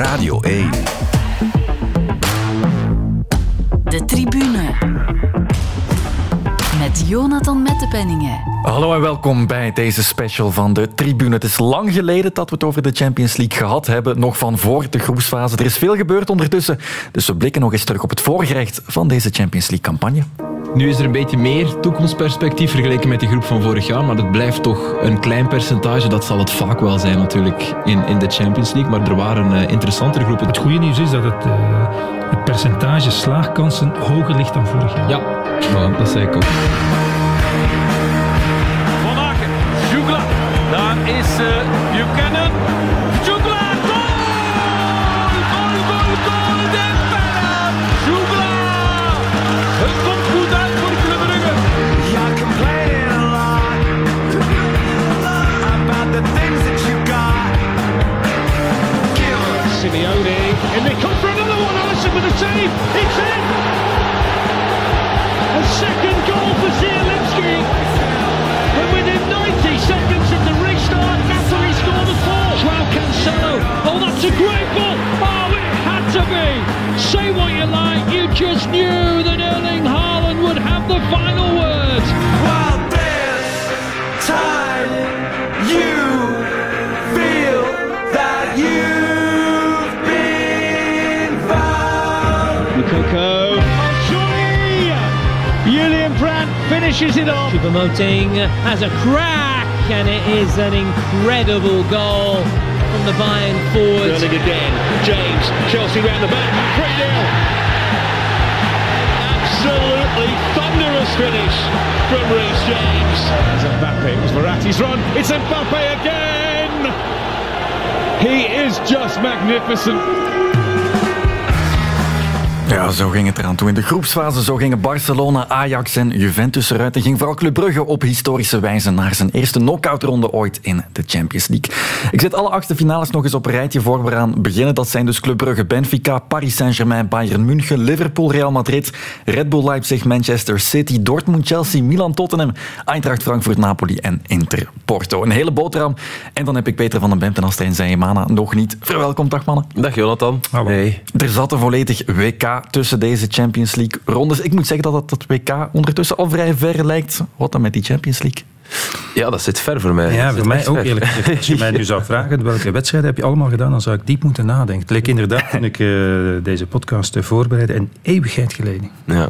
Radio 1. Jonathan Mettepenningen. Hallo en welkom bij deze special van de Tribune. Het is lang geleden dat we het over de Champions League gehad hebben, nog van voor de groepsfase. Er is veel gebeurd ondertussen, dus we blikken nog eens terug op het voorgerecht van deze Champions League campagne. Nu is er een beetje meer toekomstperspectief vergeleken met die groep van vorig jaar, maar het blijft toch een klein percentage. Dat zal het vaak wel zijn natuurlijk in, in de Champions League, maar er waren uh, interessantere groepen. Het goede nieuws is dat het, uh, het percentage slaagkansen hoger ligt dan vorig jaar. Ja, voilà, dat zei ik ook. Van Aken, Jugla, daar is uh, Buchanan. Knew that Erling Haaland would have the final word. while this time you feel that you've been found. Mukoko. Shuri! Julian Brandt finishes it off. Choupo-Moting has a crack, and it is an incredible goal from the Bayern forward. Sterling again. James. Chelsea round the back. 3 0. Finish from Reece James. There's Mbappe. It was Verratti's run. It's Mbappe again. He is just magnificent. Ja, zo ging het eraan toe. In de groepsfase zo gingen Barcelona, Ajax en Juventus eruit. En ging vooral Club Brugge op historische wijze naar zijn eerste knock-outronde ooit in de Champions League. Ik zet alle achtste finales nog eens op een rijtje voor we eraan beginnen. Dat zijn dus Club Brugge, Benfica, Paris Saint-Germain, Bayern München, Liverpool, Real Madrid, Red Bull Leipzig, Manchester City, Dortmund, Chelsea, Milan, Tottenham, Eintracht Frankfurt, Napoli en Inter Porto. Een hele boterham. En dan heb ik Peter van den Bent en Astijn Zijemana nog niet. Verwelkomd, dag mannen. Dag Jonathan. Hey. Er zat een volledig WK tussen deze Champions League rondes. Ik moet zeggen dat dat WK ondertussen al vrij ver lijkt. Wat dan met die Champions League? Ja, dat zit ver voor mij. Ja, Dat voor mij ook ver. eerlijk gezegd. Als je mij nu zou vragen welke wedstrijden heb je allemaal gedaan, dan zou ik diep moeten nadenken. Het leek inderdaad toen ik eh, deze podcast eh, voorbereidde een eeuwigheid geleden. Ja.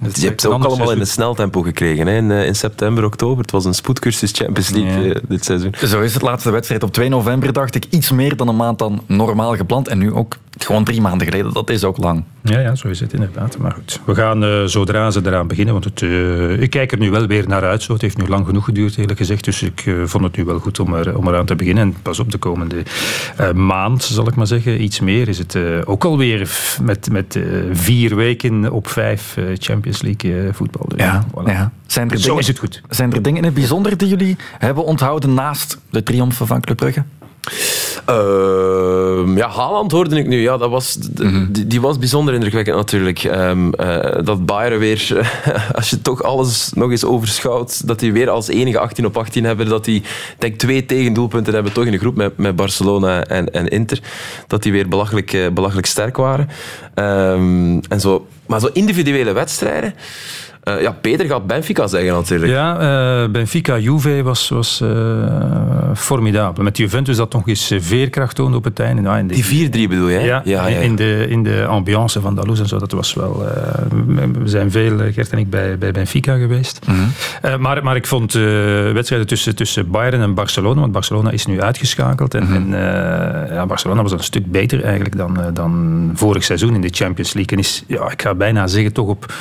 Dat is Je hebt ze ook allemaal in een seizoen. sneltempo gekregen hè? In, eh, in september, oktober. Het was een spoedcursus Champions League Ja. dit seizoen. Zo is het laatste wedstrijd op 2 november, dacht ik. Iets meer dan een maand dan normaal gepland. En nu ook gewoon drie maanden geleden. Dat is ook lang. Ja, ja, zo is het inderdaad. Maar goed, we gaan eh, zodra ze eraan beginnen, want het, eh, ik kijk er nu wel weer naar uit. Zo. Het heeft nu lang genoeg geduurd, eerlijk gezegd. Dus ik eh, vond het nu wel goed om, er, om eraan te beginnen. En pas op de komende maand, zal ik maar zeggen, iets meer, is het ook alweer met, met vier weken op vijf Champions League voetbal. Dus, Ja, voilà. ja. Zijn, er Zo dingen, is het goed. zijn er dingen in het bijzonder die jullie hebben onthouden naast de triomfen van Club Brugge? Ehm, ja, Haaland hoorde ik nu. Ja, dat was, Mhm. die, die was bijzonder indrukwekkend natuurlijk. Ehm, eh, dat Bayern weer, als je toch alles nog eens overschouwt, dat die weer als enige 18 op 18 hebben. Dat die, denk twee tegendoelpunten hebben, toch in de groep met, met Barcelona en, en Inter. Dat die weer belachelijk, eh, belachelijk sterk waren. Ehm, en zo, maar zo individuele wedstrijden. Eh, ja, Peter gaat Benfica zeggen natuurlijk. Ja, eh, Benfica, Juve was, was eh, formidabel. Met Juventus dat nog eens veerkracht toonde op het einde. Nou, in de- Die 4-3 bedoel je? Ja, ja, ja. In, de, in de ambiance van Dalous en zo, dat was wel... we zijn veel, Gert en ik, bij, bij Benfica geweest. Eh, maar, maar ik vond wedstrijden tussen, tussen Bayern en Barcelona, want Barcelona is nu uitgeschakeld. En, en eh, ja, Barcelona was een stuk beter eigenlijk dan, dan vorig seizoen in de Champions League. En is, ja, ik ga bijna zeggen, toch op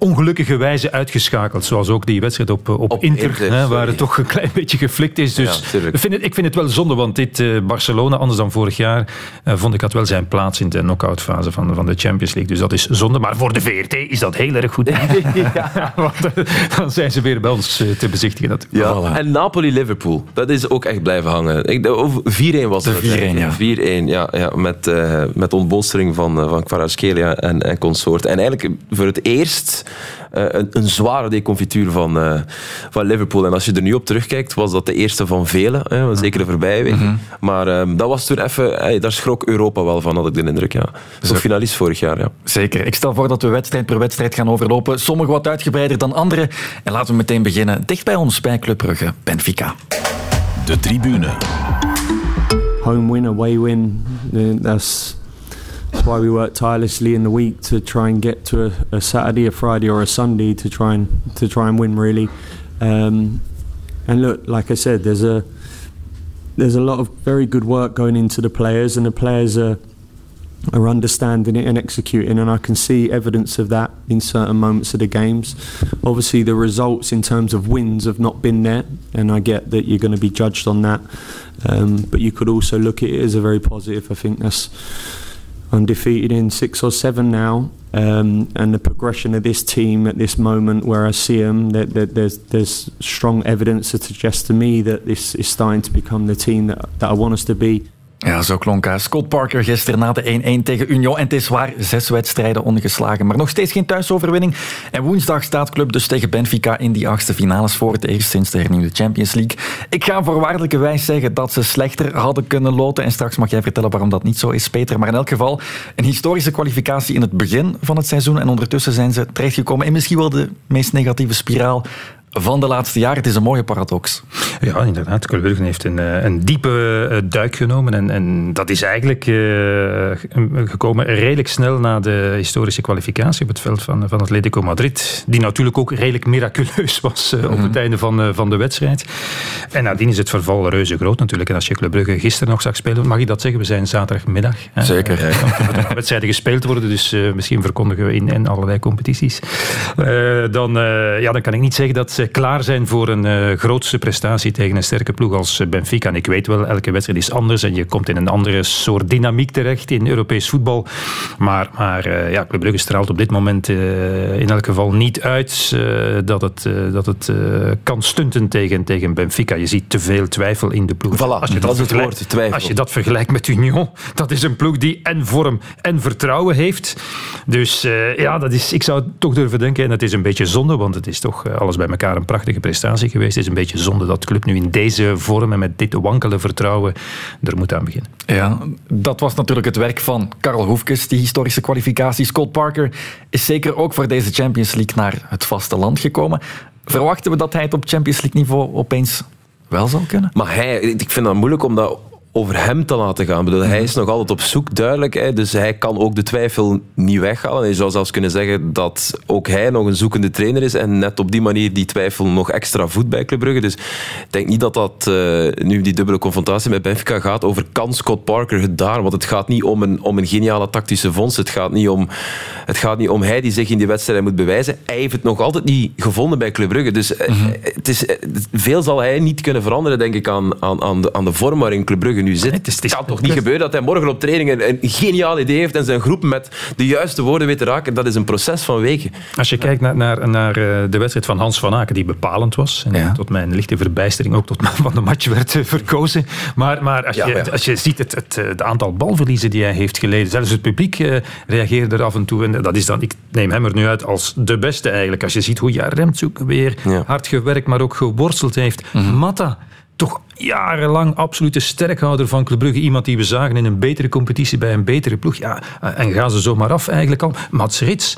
ongelukkige wijze uitgeschakeld. Zoals ook die wedstrijd op, op, Op Inter, Inter, hè, waar het toch een klein beetje geflikt is. Dus Ja, ik, vind het, ik vind het wel zonde, want dit eh, Barcelona, anders dan vorig jaar, eh, vond ik had wel zijn plaats in de knock-out-fase van, van de Champions League. Dus dat is zonde. Maar voor de VRT is dat heel erg goed. ja. want eh, dan zijn ze weer bij ons eh, te bezichtigen natuurlijk. Ja, en Napoli-Liverpool. Dat is ook echt blijven hangen. Ik, de- over 4-1 was het. 4-1, uiteindelijk. 4-1, ja. ja met, eh met ontbolstering van, eh, van Kvaratskhelia en, en consort. En eigenlijk voor het eerst eh, een, een zware deconfituur van, eh, van Liverpool. En als je er nu op terugkijkt, was dat de eerste van vele. Hè, zeker de voorbije week. Maar ehm, dat was toen even... Hey, daar schrok Europa wel van, had ik de indruk. Ja. Zo'n finalist vorig jaar, ja. Zeker. Ik stel voor dat we wedstrijd per wedstrijd gaan overlopen. Sommige wat uitgebreider dan andere. En laten we meteen beginnen dicht bij ons, bij Club Brugge, Benfica. De tribune. home win, away win. uh, That's that's why we work tirelessly in the week to try and get to a, a Saturday, a Friday, or a Sunday to try and to try and win really. Um, and look, like I said, there's a there's a lot of very good work going into the players, and the players are are understanding it and executing, and I can see evidence of that in certain moments of the games. Obviously, the results in terms of wins have not been there, and I get that you're going to be judged on that. Um, but you could also look at it as a very positive. I think that's undefeated in six or seven now, um, and the progression of this team at this moment, where I see them, there's there's strong evidence to suggest to me that this is starting to become the team that, that I want us to be. Ja, zo klonk Scott Parker gisteren na de 1-1 tegen Union. En het is waar, zes wedstrijden ongeslagen, maar nog steeds geen thuisoverwinning. En woensdag staat club dus tegen Benfica in die achtste finales voor het eerst sinds de hernieuwde Champions League. Ik ga voorwaardelijke wijs zeggen dat ze slechter hadden kunnen loten. En straks mag jij vertellen waarom dat niet zo is, Peter. Maar in elk geval een historische kwalificatie in het begin van het seizoen. En ondertussen zijn ze terechtgekomen in misschien wel de meest negatieve spiraal van de laatste jaren. Het is een mooie paradox. Ja, inderdaad. Brugge heeft een, eh, een diepe eh, duik genomen. En, en dat is eigenlijk eh, gekomen redelijk snel na de historische kwalificatie op het veld van, van Atletico Madrid. Die natuurlijk ook redelijk miraculeus was op het einde van, van de wedstrijd. En nadien is het verval reuze groot natuurlijk. En als je Club Brugge gisteren nog zag spelen, mag je dat zeggen? We zijn zaterdagmiddag. Hè? Zeker. Wedstrijden gespeeld worden, dus misschien verkondigen we in, in allerlei competities. dan, ja, dan kan ik niet zeggen dat ze klaar zijn voor een uh, grootste prestatie tegen een sterke ploeg als Benfica. En ik weet wel, elke wedstrijd is anders en je komt in een andere soort dynamiek terecht in Europees voetbal. Maar, maar uh, ja, Club Brugge straalt op dit moment in elk geval niet uit dat het, dat het kan stunten tegen, tegen Benfica. Je ziet te veel twijfel in de ploeg. Voilà, als je dat, dat het woord, twijfel. Als je dat vergelijkt met Union, dat is een ploeg die en vorm en vertrouwen heeft. Dus ja, dat is, ik zou toch durven denken, en dat is een beetje zonde, want het is toch alles bij elkaar een prachtige prestatie geweest. Het is een beetje zonde dat de club nu in deze vorm en met dit wankele vertrouwen er moet aan beginnen. Ja, dat was natuurlijk het werk van Karel Hoefkes, die historische kwalificatie. Scott Parker is zeker ook voor deze Champions League naar het vasteland gekomen. Verwachten we dat hij het op Champions League niveau opeens wel zal kunnen? Maar hij, ik vind dat moeilijk om dat over hem te laten gaan. Bedoel, hij is nog altijd op zoek, duidelijk. Hè, dus hij kan ook de twijfel niet weghalen. Je zou zelfs kunnen zeggen dat ook hij nog een zoekende trainer is en net op die manier die twijfel nog extra voedt bij Club Brugge. Dus ik denk niet dat dat uh, nu die dubbele confrontatie met Benfica gaat over kan Scott Parker het daar. Want het gaat niet om een, om een geniale tactische vondst. Het gaat, niet om, het gaat niet om hij die zich in die wedstrijd moet bewijzen. Hij heeft het nog altijd niet gevonden bij Club Brugge. Dus mm -hmm. het is, veel zal hij niet kunnen veranderen, denk ik, aan, aan, aan, de, aan de vorm waarin Club Brugge nu zit. Het, is, het kan toch niet gebeuren dat hij morgen op training een, een, geniaal idee heeft en zijn groep met de juiste woorden weet te raken. Dat is een proces van weken. Als je kijkt naar, naar, naar de wedstrijd van Hans van Aken, die bepalend was, en ja. tot mijn lichte verbijstering ook tot man van de match werd verkozen. Maar, maar als, je, ja, als je ziet het, het, het, aantal balverliezen die hij heeft geleden, zelfs het publiek reageerde er af en toe. En dat is dan, ik neem hem er nu uit als de beste eigenlijk. Als je ziet hoe Remtzoek weer hard gewerkt, maar ook geworsteld heeft. Mm -hmm. Matta toch jarenlang absolute sterkhouder van Club Brugge. Iemand die we zagen in een betere competitie bij een betere ploeg. Ja, en gaan ze zomaar af eigenlijk al. Mats Rits,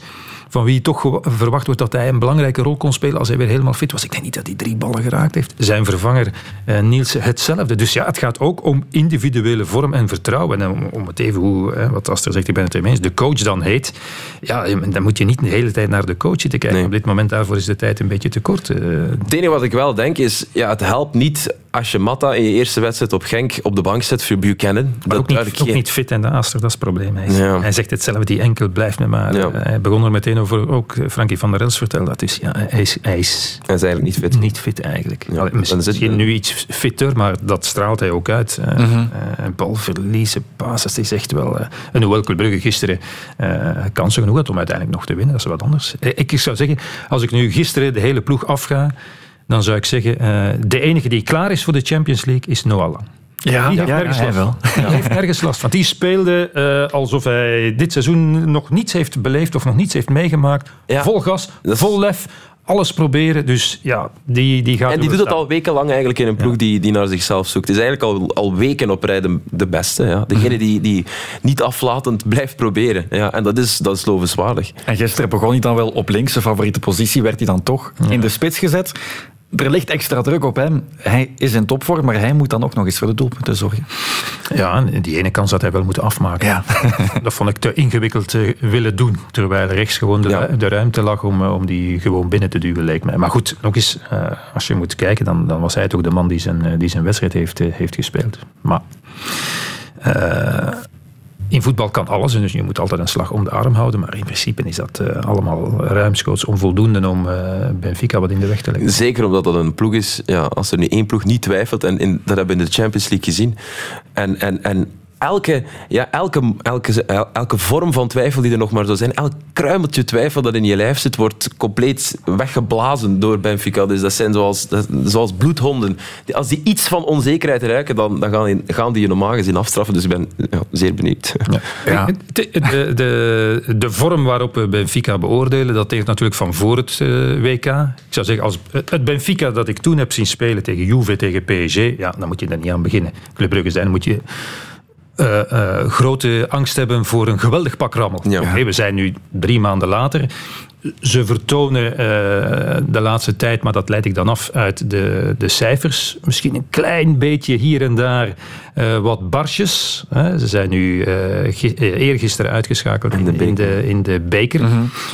van wie toch verwacht wordt dat hij een belangrijke rol kon spelen als hij weer helemaal fit was. Ik denk niet dat hij drie ballen geraakt heeft. Zijn vervanger eh, Niels hetzelfde. Dus ja, het gaat ook om individuele vorm en vertrouwen. En om, om het even hoe, hè, wat Aster zegt, ik ben het ermee eens, de coach dan heet. Ja, dan moet je niet de hele tijd naar de coach zitten kijken. Nee. Op dit moment daarvoor is de tijd een beetje te kort. Uh, het enige wat ik wel denk is, ja, het helpt niet als je Matta in je eerste wedstrijd op Genk op de bank zet voor Buchanan. Maar dat ook, niet, ook niet fit en de Aster, dat is het probleem. Hij, ja. hij zegt het zelf, die enkel blijft me maar. Ja. Hij begon er meteen over, ook Frankie van der Els vertelde dat. Dus ja, hij is, hij is, hij is eigenlijk niet fit. Niet fit eigenlijk. Ja, misschien zit je nu iets fitter, maar dat straalt hij ook uit. Mm -hmm. uh, balverliezen, passes, is echt wel... Uh, en hoewel Club Brugge gisteren uh, kansen genoeg had om uiteindelijk nog te winnen, dat is wat anders. Ik zou zeggen, als ik nu gisteren de hele ploeg afga, dan zou ik zeggen, uh, de enige die klaar is voor de Champions League is Noah Lang. Ja, die heeft ja, nergens hij last. wel. Die heeft nergens last van. Die speelde eh, alsof hij dit seizoen nog niets heeft beleefd of nog niets heeft meegemaakt. Ja. Vol gas, Dat vol lef, alles proberen. Dus ja, die, die gaat En die doet het staan. al wekenlang eigenlijk in een ploeg die, die naar zichzelf zoekt. Het is eigenlijk al, al weken op rij de, de beste. Ja. Degene die, die niet aflatend blijft proberen. Ja. En dat is, dat is lovenswaardig. En gisteren begon hij dan wel op links, zijn favoriete positie, werd hij dan toch in de spits gezet. Er ligt extra druk op hem. Hij is in topvorm, maar hij moet dan ook nog eens voor de doelpunten zorgen. Ja, en die ene kans had hij wel moeten afmaken. Ja. Dat vond ik te ingewikkeld willen doen. Terwijl rechts gewoon de, Ja. de ruimte lag om, eh, om die gewoon binnen te duwen, leek mij. Maar goed, nog eens, eh, als je moet kijken, dan, dan was hij toch de man die zijn, eh, die zijn wedstrijd heeft, heeft gespeeld. Maar in voetbal kan alles, dus je moet altijd een slag om de arm houden. Maar in principe is dat eh, allemaal ruimschoots onvoldoende om eh, Benfica wat in de weg te leggen. Zeker omdat dat een ploeg is. Ja, als er nu één ploeg niet twijfelt, en dat hebben we in de Champions League gezien. En, en, en elke, ja, elke, elke, elke vorm van twijfel die er nog maar zou zijn, elk kruimeltje twijfel dat in je lijf zit, wordt compleet weggeblazen door Benfica. Dus dat zijn zoals, dat- zoals bloedhonden. Als die iets van onzekerheid ruiken, dan, dan gaan, die, gaan die je normaal gezien afstraffen. Dus ik ben ja, zeer benieuwd. Ja. De, de, de, de vorm waarop we Benfica beoordelen, dat heeft natuurlijk van voor het eh, WK. Ik zou zeggen, als het Benfica dat ik toen heb zien spelen tegen Juve, tegen PSG, ja, dan moet je daar niet aan beginnen. Club Brugge zijn, moet je eh, eh, grote angst hebben voor een geweldig pak rammel. Ja. We zijn nu drie maanden later. Ze vertonen eh, de laatste tijd, maar dat leid ik dan af uit de, de cijfers. Misschien een klein beetje hier en daar wat barsjes. Ze zijn nu gi- eergisteren uitgeschakeld in, in, de, in de beker.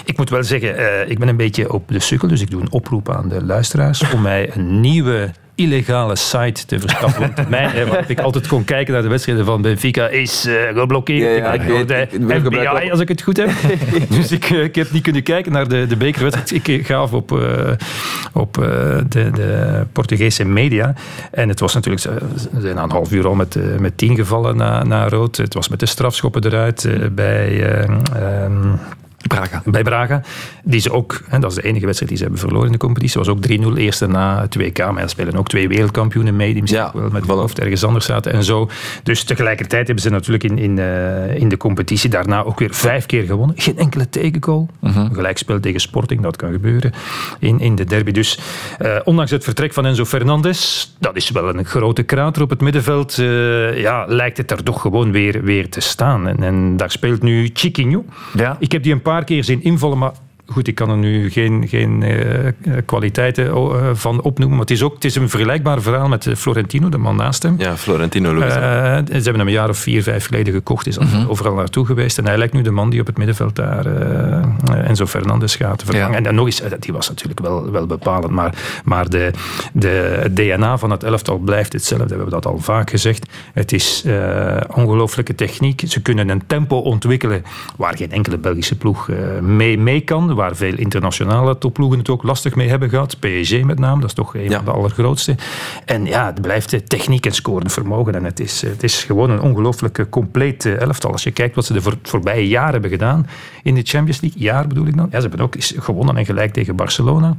Ik moet wel zeggen, ik ben een beetje op de sukkel, dus ik doe een oproep aan de luisteraars om mij een nieuwe illegale site te verschaffen. Want mijn, hè, wat ik altijd kon kijken naar de wedstrijden van Benfica is eh, geblokkeerd. Ja, ja, ik hoorde FBI, als ik het goed heb. dus ik, eh, ik heb niet kunnen kijken naar de, de bekerwedstrijd. Ik eh, gaf op, op de, de Portugese media. En het was natuurlijk... Ze zijn na een half uur al met, met tien gevallen na, na rood. Het was met de strafschoppen eruit bij... eh, ehm, Braga. bij Braga. Die ze ook, hè, dat is de enige wedstrijd die ze hebben verloren in de competitie, was ook 3-0 eerste na het WK. Maar er spelen ook twee wereldkampioenen mee, die misschien Ja, wel met voilà. hun hoofd ergens anders zaten en zo. Dus tegelijkertijd hebben ze natuurlijk in, in, eh, in de competitie daarna ook weer vijf keer gewonnen. Geen enkele tegengoal. Een Gelijkspel tegen Sporting, dat kan gebeuren in, in de derby. Dus eh, ondanks het vertrek van Enzo Fernandes, dat is wel een grote krater op het middenveld, eh, ja, lijkt het er toch gewoon weer, weer te staan. En, en daar speelt nu Chiquinho. Ja. Ik heb die een paar keer zien invallen, maar goed, ik kan er nu geen, geen eh, eh, kwaliteiten oh, eh, van opnoemen. Maar het is, ook, het is een vergelijkbaar verhaal met Florentino, de man naast hem. Ja, Florentino Luis. Eh, ze hebben hem een jaar of vier, vijf geleden gekocht, is al overal naartoe geweest. En hij lijkt nu de man die op het middenveld daar eh, Enzo Fernandes gaat vervangen. Ja. En dan nog eens, die was natuurlijk wel, wel bepalend, maar, maar de, de het DNA van het elftal blijft hetzelfde. We hebben dat al vaak gezegd. Het is eh, ongelooflijke techniek. Ze kunnen een tempo ontwikkelen waar geen enkele Belgische ploeg eh, mee, mee kan, waar veel internationale topploegen het ook lastig mee hebben gehad. PSG met name, dat is toch een Ja. van de allergrootste. En ja, het blijft eh, techniek en scoren vermogen. En het is, het is gewoon een ongelooflijk compleet eh, elftal. Als je kijkt wat ze de voor, voorbije jaren hebben gedaan in de Champions League, jaar bedoel ik dan. Ja, ze hebben ook gewonnen en gelijk tegen Barcelona.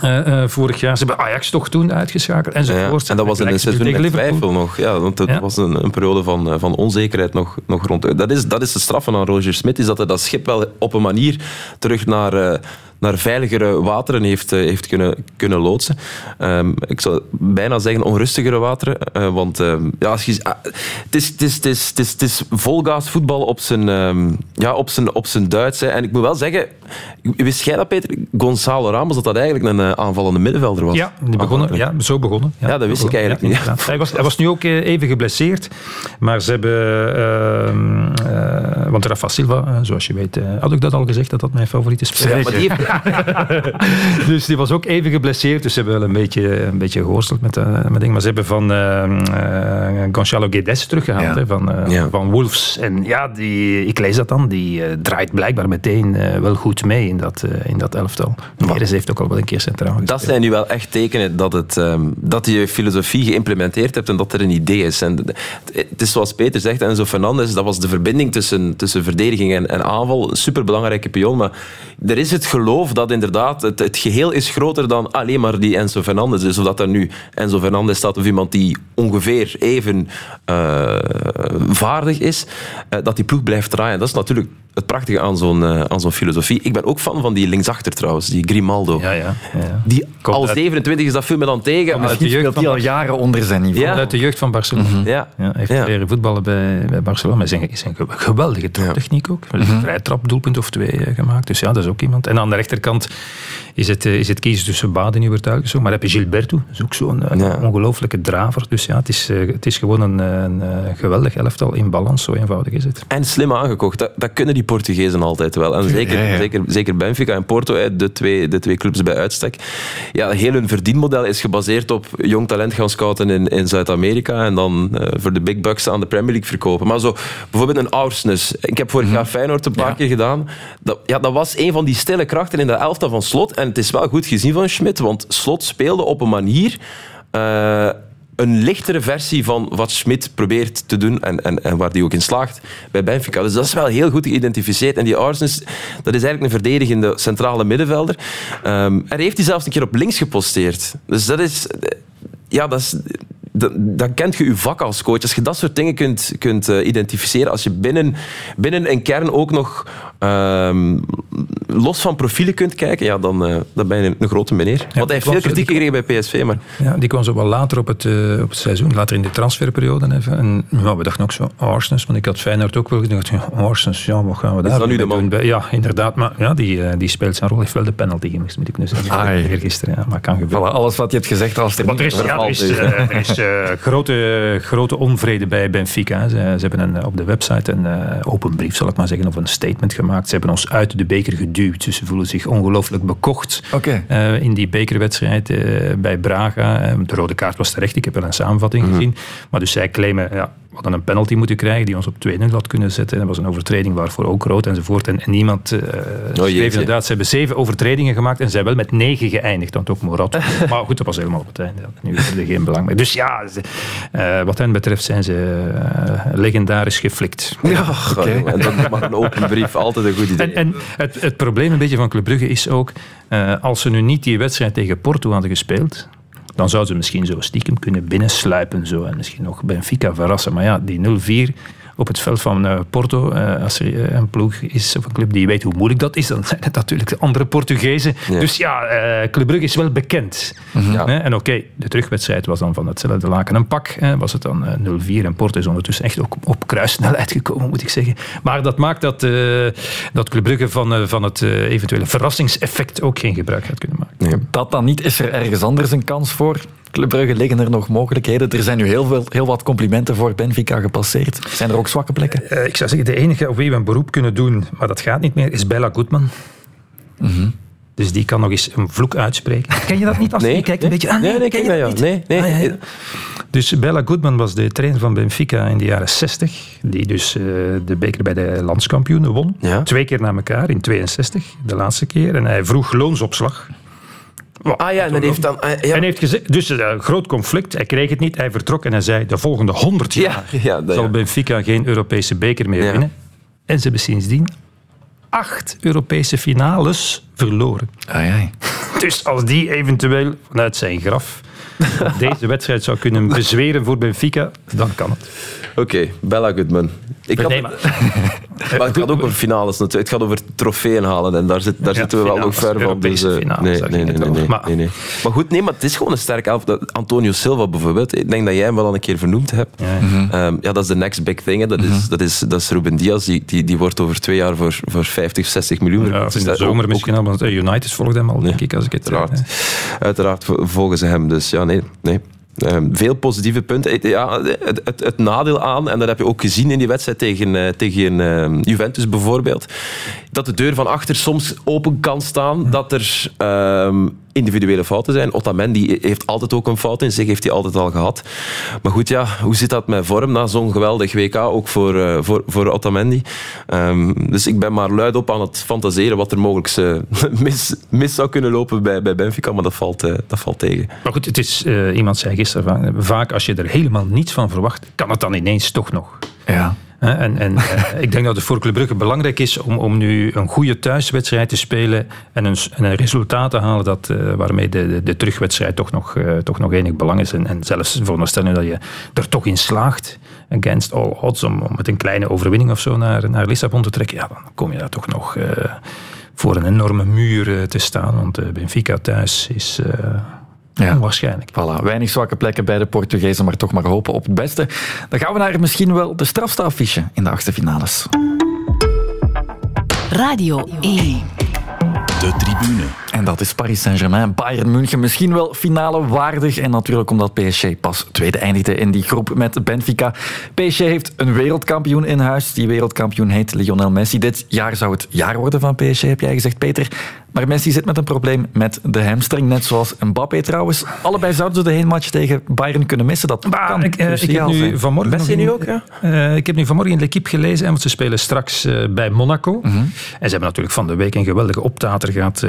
Eh, eh, vorig jaar. Ze hebben Ajax toch toen uitgeschakeld. Ja, Enzovoort. en dat was in een seizoen met twijfel nog. Ja, want het Ja. was een, een periode van, eh, van onzekerheid nog, nog rond. Dat is, dat is de straffe aan Roger Smit, is dat hij dat schip wel op een manier terug naar, naar veiligere wateren heeft, heeft kunnen, kunnen loodsen. Ehm, ik zou bijna zeggen onrustigere wateren. want ehm, ja, ah, het, is, het, is, het, is, het, is, het is volgaas voetbal op zijn, ehm, ja, op zijn, op zijn Duits. hè. En ik moet wel zeggen, wist jij dat Peter? Gonzalo Ramos, dat dat eigenlijk een eh, aanvallende middenvelder was? Ja, die begonnen, ja, zo begonnen. Ja, dat wist ik eigenlijk niet. Hij, was, hij was nu ook eh, even geblesseerd, maar ze hebben... ehm, eh, want Rafa Silva, zoals je weet, had ik dat al gezegd, dat dat mijn favoriete speler is. maar die heeft, dus die was ook even geblesseerd. Dus ze hebben wel een beetje, een beetje geworsteld met, met dingen. Maar ze hebben van eh eh, Gonzalo Guedes teruggehaald. Hè, van, van Wolves. En ja, die, ik lees dat dan. Die draait blijkbaar meteen wel goed mee in dat, eh, in dat elftal. Heeft ook al wel een keer centraal Dat zijn nu wel echt tekenen dat, het, ehm, dat je filosofie geïmplementeerd hebt en dat er een idee is. En het- is zoals Peter zegt, Enzo Fernandes, dat was de verbinding tussen, tussen verdediging en, aanval. Een superbelangrijke pion, maar er is het geloof dat inderdaad het, geheel is groter dan alleen maar die Enzo Fernandes. Dus of dat er nu Enzo Fernandes staat of iemand die ongeveer even eh, vaardig is, eh, dat die ploeg blijft draaien. Dat is natuurlijk het prachtige aan zo'n aan zo'n filosofie. Ik ben ook fan van die linksachter trouwens, die Grimaldo. Ja, ja. ja. Die Komt al uit- 27 is, dat viel me dan tegen. uit maar- de jeugd speelt van hij al Barcelona. jaren onder zijn niveau. Ja. Uit de jeugd van Barcelona. Ja. Ja, hij heeft Ja. leren voetballen bij, bij Barcelona. Met zijn, zijn ge- geweldige traptechniek ook. Een Mhm. vrij trapdoelpunt of twee eh, gemaakt. Dus ja, dat is ook iemand. En aan de rechterkant is het, eh, is het kiezen tussen Baden nu weer zo. Maar heb je Gilberto. Dat is ook zo'n eh, Ja. ongelooflijke draver. Dus ja, het is, het is gewoon een, een, geweldig elftal in balans. Zo eenvoudig is het. En slim aangekocht. Dat, dat kunnen die Portugezen altijd wel. En zeker, Ja, ja. Zeker, zeker Benfica en Porto, de twee, de twee clubs bij uitstek. Ja, heel hun verdienmodel is gebaseerd op jong talent gaan scouten in, in Zuid-Amerika en dan eh, voor de big bucks aan de Premier League verkopen. Maar zo, bijvoorbeeld een Aursnes. Ik heb vorig jaar Feyenoord een paar keer gedaan. Dat, ja, dat was een van die stille krachten in de elftal van Slot. En het is wel goed gezien van Schmidt, want Slot speelde op een manier... eh, een lichtere versie van wat Schmidt probeert te doen en, en, en waar die ook in slaagt bij Benfica. Dus dat is wel heel goed geïdentificeerd. En die Arsens, dat is eigenlijk een verdedigende centrale middenvelder. Ehm en hij heeft hij zelfs een keer op links geposteerd. Dus dat is... Ja, dat is... Dan kent je je vak als coach. Als je dat soort dingen kunt, kunt eh, identificeren, als je binnen, binnen een kern ook nog ehm, los van profielen kunt kijken, ja, dan, eh, dan ben je een, een grote meneer. Want hij heeft veel kritiek gekregen bij PSV, maar Ja, die kwam zo wel later op het, eh, op het seizoen, later in de transferperiode. Even. En ja, we dachten ook zo, Arsens, want ik had Feyenoord ook wel gedacht, ja, Arsens, ja, wat gaan we daar dat nu de man? doen? Ja, inderdaad, maar ja, die, eh, die speelt zijn rol, heeft wel de penalty gemist, moet ik nu zeggen. Ai. Eergisteren, ja, maar kan gebeuren. Voilà, alles wat je hebt gezegd als er er niet is, ja, er is, is. er is grote, grote onvrede bij Benfica. Ze, ze hebben een, op de website een open brief, zal ik maar zeggen, of een statement gemaakt. Ze hebben ons uit de beker geduwd. Dus ze voelen zich ongelooflijk bekocht Oké. eh, in die bekerwedstrijd eh, bij Braga. Eh, de rode kaart was terecht, ik heb wel een samenvatting gezien. Maar dus zij claimen, ja, we hadden een penalty moeten krijgen die ons op 2-0 had kunnen zetten. Dat was een overtreding waarvoor ook rood enzovoort. En, en niemand eh schreef jeetje. inderdaad, ze hebben zeven overtredingen gemaakt en zijn wel met negen geëindigd. Want ook Morat. maar goed, dat was helemaal op het einde. Nu is er geen belang meer. Dus ja, eh, wat hen betreft zijn ze eh, legendarisch geflikt. Ja, en dat is maar een open brief, altijd een goed idee. En, en het, het probleem een beetje van Club Brugge is ook, eh, als ze nu niet die wedstrijd tegen Porto hadden gespeeld, dan zouden ze misschien zo stiekem kunnen binnensluipen zo, en misschien nog Benfica verrassen. Maar ja, die 0-4 op het veld van eh, Porto, eh, als er eh, een ploeg is of een club die weet hoe moeilijk dat is, dan zijn het natuurlijk de andere Portugezen. Ja. Dus ja, eh Club Brugge is wel bekend. Ja. Hè, En oké, de terugwedstrijd was dan van hetzelfde laken een pak. Hè, was het dan eh, 0-4 en Porto is ondertussen echt ook op kruissnelheid gekomen, moet ik zeggen. Maar dat maakt dat, eh, dat Club Brugge van, eh, van het eh, eventuele verrassingseffect ook geen gebruik gaat kunnen maken. Dat dan niet, is er ergens anders een kans voor? Club Brugge liggen er nog mogelijkheden. Er zijn nu heel, veel, heel wat complimenten voor Benfica gepasseerd. Zijn er ook zwakke plekken? Eh, ik zou zeggen, de enige op wie we een beroep kunnen doen, maar dat gaat niet meer, is Bella Goodman. Dus die kan nog eens een vloek uitspreken. Ken je dat niet? Als Nee, je kijkt een nee. beetje... Ah, Nee, nee, ken ken je dat, niet? Nee, nee. Ah, ja, ja. Dus Bella Goodman was de trainer van Benfica in de jaren 60, die dus eh, de beker bij de landskampioenen won. Ja. Twee keer na elkaar, in 62, de laatste keer. En hij vroeg loonsopslag. Ah ja, en heeft dan... ah, ja. En hij heeft gezegd, dus een groot conflict, hij kreeg het niet, hij vertrok en hij zei, de volgende 100 jaar Ja, ja, dat, zal ja. Benfica geen Europese beker meer Ja. winnen. En ze hebben sindsdien acht Europese finales verloren. Ai, ai. Dus als die eventueel vanuit zijn graf deze wedstrijd zou kunnen bezweren voor Benfica, dan kan het. Oké, Bella Goodman. Ik had, Nee, maar, maar- het gaat ook over finales natuurlijk. Het gaat over trofeeën halen en daar, zit, daar Ja, zitten we wel nog ver van. Dus, eh, finales, nee, nee, nee, nee, nee, Maar- nee, nee. Maar goed, nee, maar het is gewoon een sterk elf. Dat- Antonio Silva bijvoorbeeld, ik denk dat jij hem wel al een keer vernoemd hebt. Ja. Ehm, ja, dat is de next big thing. Hè. Dat, is, dat, is, dat is Ruben Diaz. Die, die, die wordt over twee jaar voor, voor 50, 60 miljoen Ja, verkocht. in de dat zomer ook- misschien al, want eh, United volgt hem al, denk ik, als ik het... Uiteraard. eh, Uiteraard vo- volgen ze hem. Dus ja, nee. nee. Ehm, veel positieve punten. Ja, het, het, het nadeel aan, en dat heb je ook gezien in die wedstrijd tegen, eh, tegen ehm, Juventus bijvoorbeeld. Dat de deur van achter soms open kan staan. Dat er ehm, individuele fouten zijn. Otamendi heeft altijd ook een fout in zich, heeft hij altijd al gehad. Maar goed, ja, hoe zit dat met vorm na zo'n geweldig WK, ook voor, uh, voor, voor Otamendi? Um, dus ik ben maar luid op aan het fantaseren wat er mogelijk uh, mis, mis zou kunnen lopen bij, bij Benfica, maar dat valt, uh, dat valt tegen. Maar goed, het is, iemand zei gisteren, vaak als je er helemaal niets van verwacht, kan het dan ineens toch nog. Ja. En, en uh, ik denk dat het voor Club Brugge belangrijk is om, om nu een goede thuiswedstrijd te spelen en een, en een resultaat te halen dat, uh, waarmee de, de, terugwedstrijd toch nog, uh, toch nog enig belang is. En, en zelfs veronderstellen dat je er toch in slaagt, against all odds, om, om met een kleine overwinning of zo naar, naar Lissabon te trekken, ja, dan kom je daar toch nog voor een enorme muur te staan. Want Benfica thuis is ja. Onwaarschijnlijk. Voilà, weinig zwakke plekken bij de Portugezen, maar toch maar hopen op het beste. Dan gaan we naar misschien wel de strafstaffiche in de achtste finales. Radio 1. De tribune. En dat is Paris Saint-Germain, Bayern München. Misschien wel finale waardig. En natuurlijk omdat PSG pas tweede eindigde in die groep met Benfica. PSG heeft een wereldkampioen in huis. Die wereldkampioen heet Lionel Messi. Dit jaar zou het jaar worden van PSG, heb jij gezegd, Peter. Maar Messi zit met een probleem met de hamstring, net zoals Mbappé trouwens. Allebei zouden ze de heenmatch tegen Bayern kunnen missen. Dat kan ik, uh, ik heb nu vanmorgen Messi nu ook, ja? Uh, ik heb nu vanmorgen in de L'Equipe gelezen, want ze spelen straks uh, bij Monaco. -hmm. En ze hebben natuurlijk van de week een geweldige optater gehad.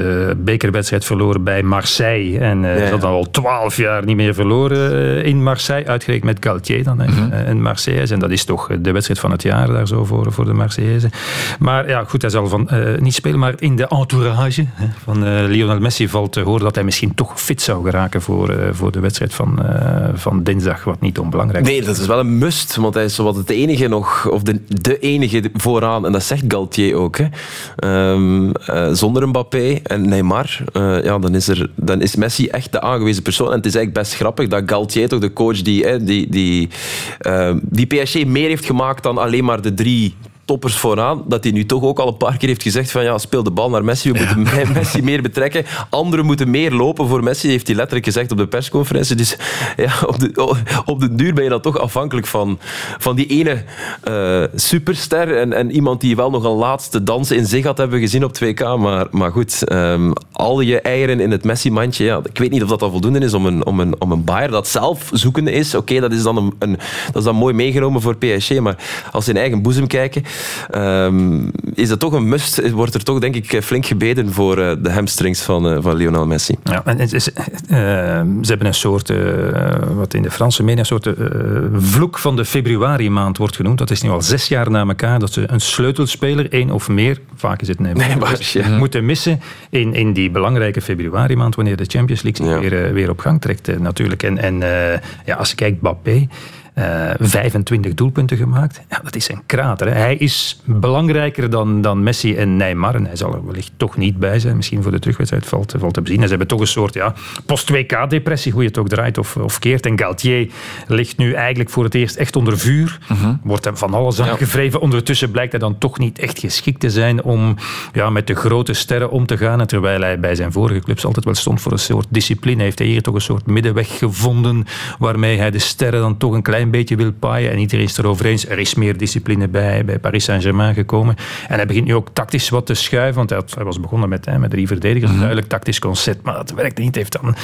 Bekerwedstrijd verloren bij Marseille. En ja, ja. ze hadden al twaalf jaar niet meer verloren in Marseille. Uitgerekend met Galtier dan mm -hmm. in Marseille. En dat is toch de wedstrijd van het jaar daar zo voor, voor de Marseillaise. Maar ja, goed, hij zal van, niet spelen, maar in de entourage van uh, Lionel Messi valt te horen dat hij misschien toch fit zou geraken voor, uh, voor de wedstrijd van, uh, van dinsdag, wat niet onbelangrijk is. Nee, dat is wel een must, want hij is zowat het enige nog, of de, de enige vooraan, en dat zegt Galtier ook. Hè. Um, zonder Mbappé en Neymar, ja, dan, is er, dan is Messi echt de aangewezen persoon. En het is eigenlijk best grappig dat Galtier, toch de coach die, die, die, die PSG meer heeft gemaakt dan alleen maar de drie toppers vooraan, dat hij nu toch ook al een paar keer heeft gezegd van ja, speel de bal naar Messi, we moeten ja. Messi meer betrekken. Anderen moeten meer lopen voor Messi, heeft hij letterlijk gezegd op de persconferentie. Dus ja, op de, op de duur ben je dan toch afhankelijk van, van die ene uh, superster en, en iemand die wel nog een laatste dans in zich had, hebben we gezien op 2K. Maar, maar goed, um, al je eieren in het Messi-mandje, ja, ik weet niet of dat al voldoende is om een, om een, om een Bayer dat zelf zoekende is. Oké, okay, dat is dan een, een, dat is dan mooi meegenomen voor PSG, maar als ze in eigen boezem kijken, Um, is dat toch een must? Wordt er toch, denk ik, flink gebeden voor uh, de hamstrings van, uh, van Lionel Messi? Ja, en het is, uh, ze hebben een soort, wat in de Franse media, een soort vloek van de februari maand wordt genoemd. Dat is nu al zes jaar na elkaar dat ze een sleutelspeler, één of meer, vaak is het nee, maar, ja. moeten missen in, in die belangrijke februari maand, wanneer de Champions League ja. weer, weer op gang trekt natuurlijk. En, en ja, als je kijkt, Mbappé... Uh, 25 doelpunten gemaakt. Ja, dat is een krater. Hè. Hij is belangrijker dan, dan Messi en Neymar. En hij zal er wellicht toch niet bij zijn. Misschien voor de terugwedstrijd valt, valt te bezien. En ze hebben toch een soort ja, post-WK-depressie, hoe je het ook draait of, of keert. En Galtier ligt nu eigenlijk voor het eerst echt onder vuur. Uh -huh. Wordt hem van alles aangevreven. Ja. Ondertussen blijkt hij dan toch niet echt geschikt te zijn om ja, met de grote sterren om te gaan. En terwijl hij bij zijn vorige clubs altijd wel stond voor een soort discipline, heeft hij hier toch een soort middenweg gevonden waarmee hij de sterren dan toch een klein een beetje wil paaien. En iedereen is erover eens. Er is meer discipline bij, bij Paris Saint-Germain gekomen. En hij begint nu ook tactisch wat te schuiven. Want hij, had, hij was begonnen met, hè, met drie verdedigers. Een duidelijk tactisch concept. Maar dat werkte niet. Hij heeft dan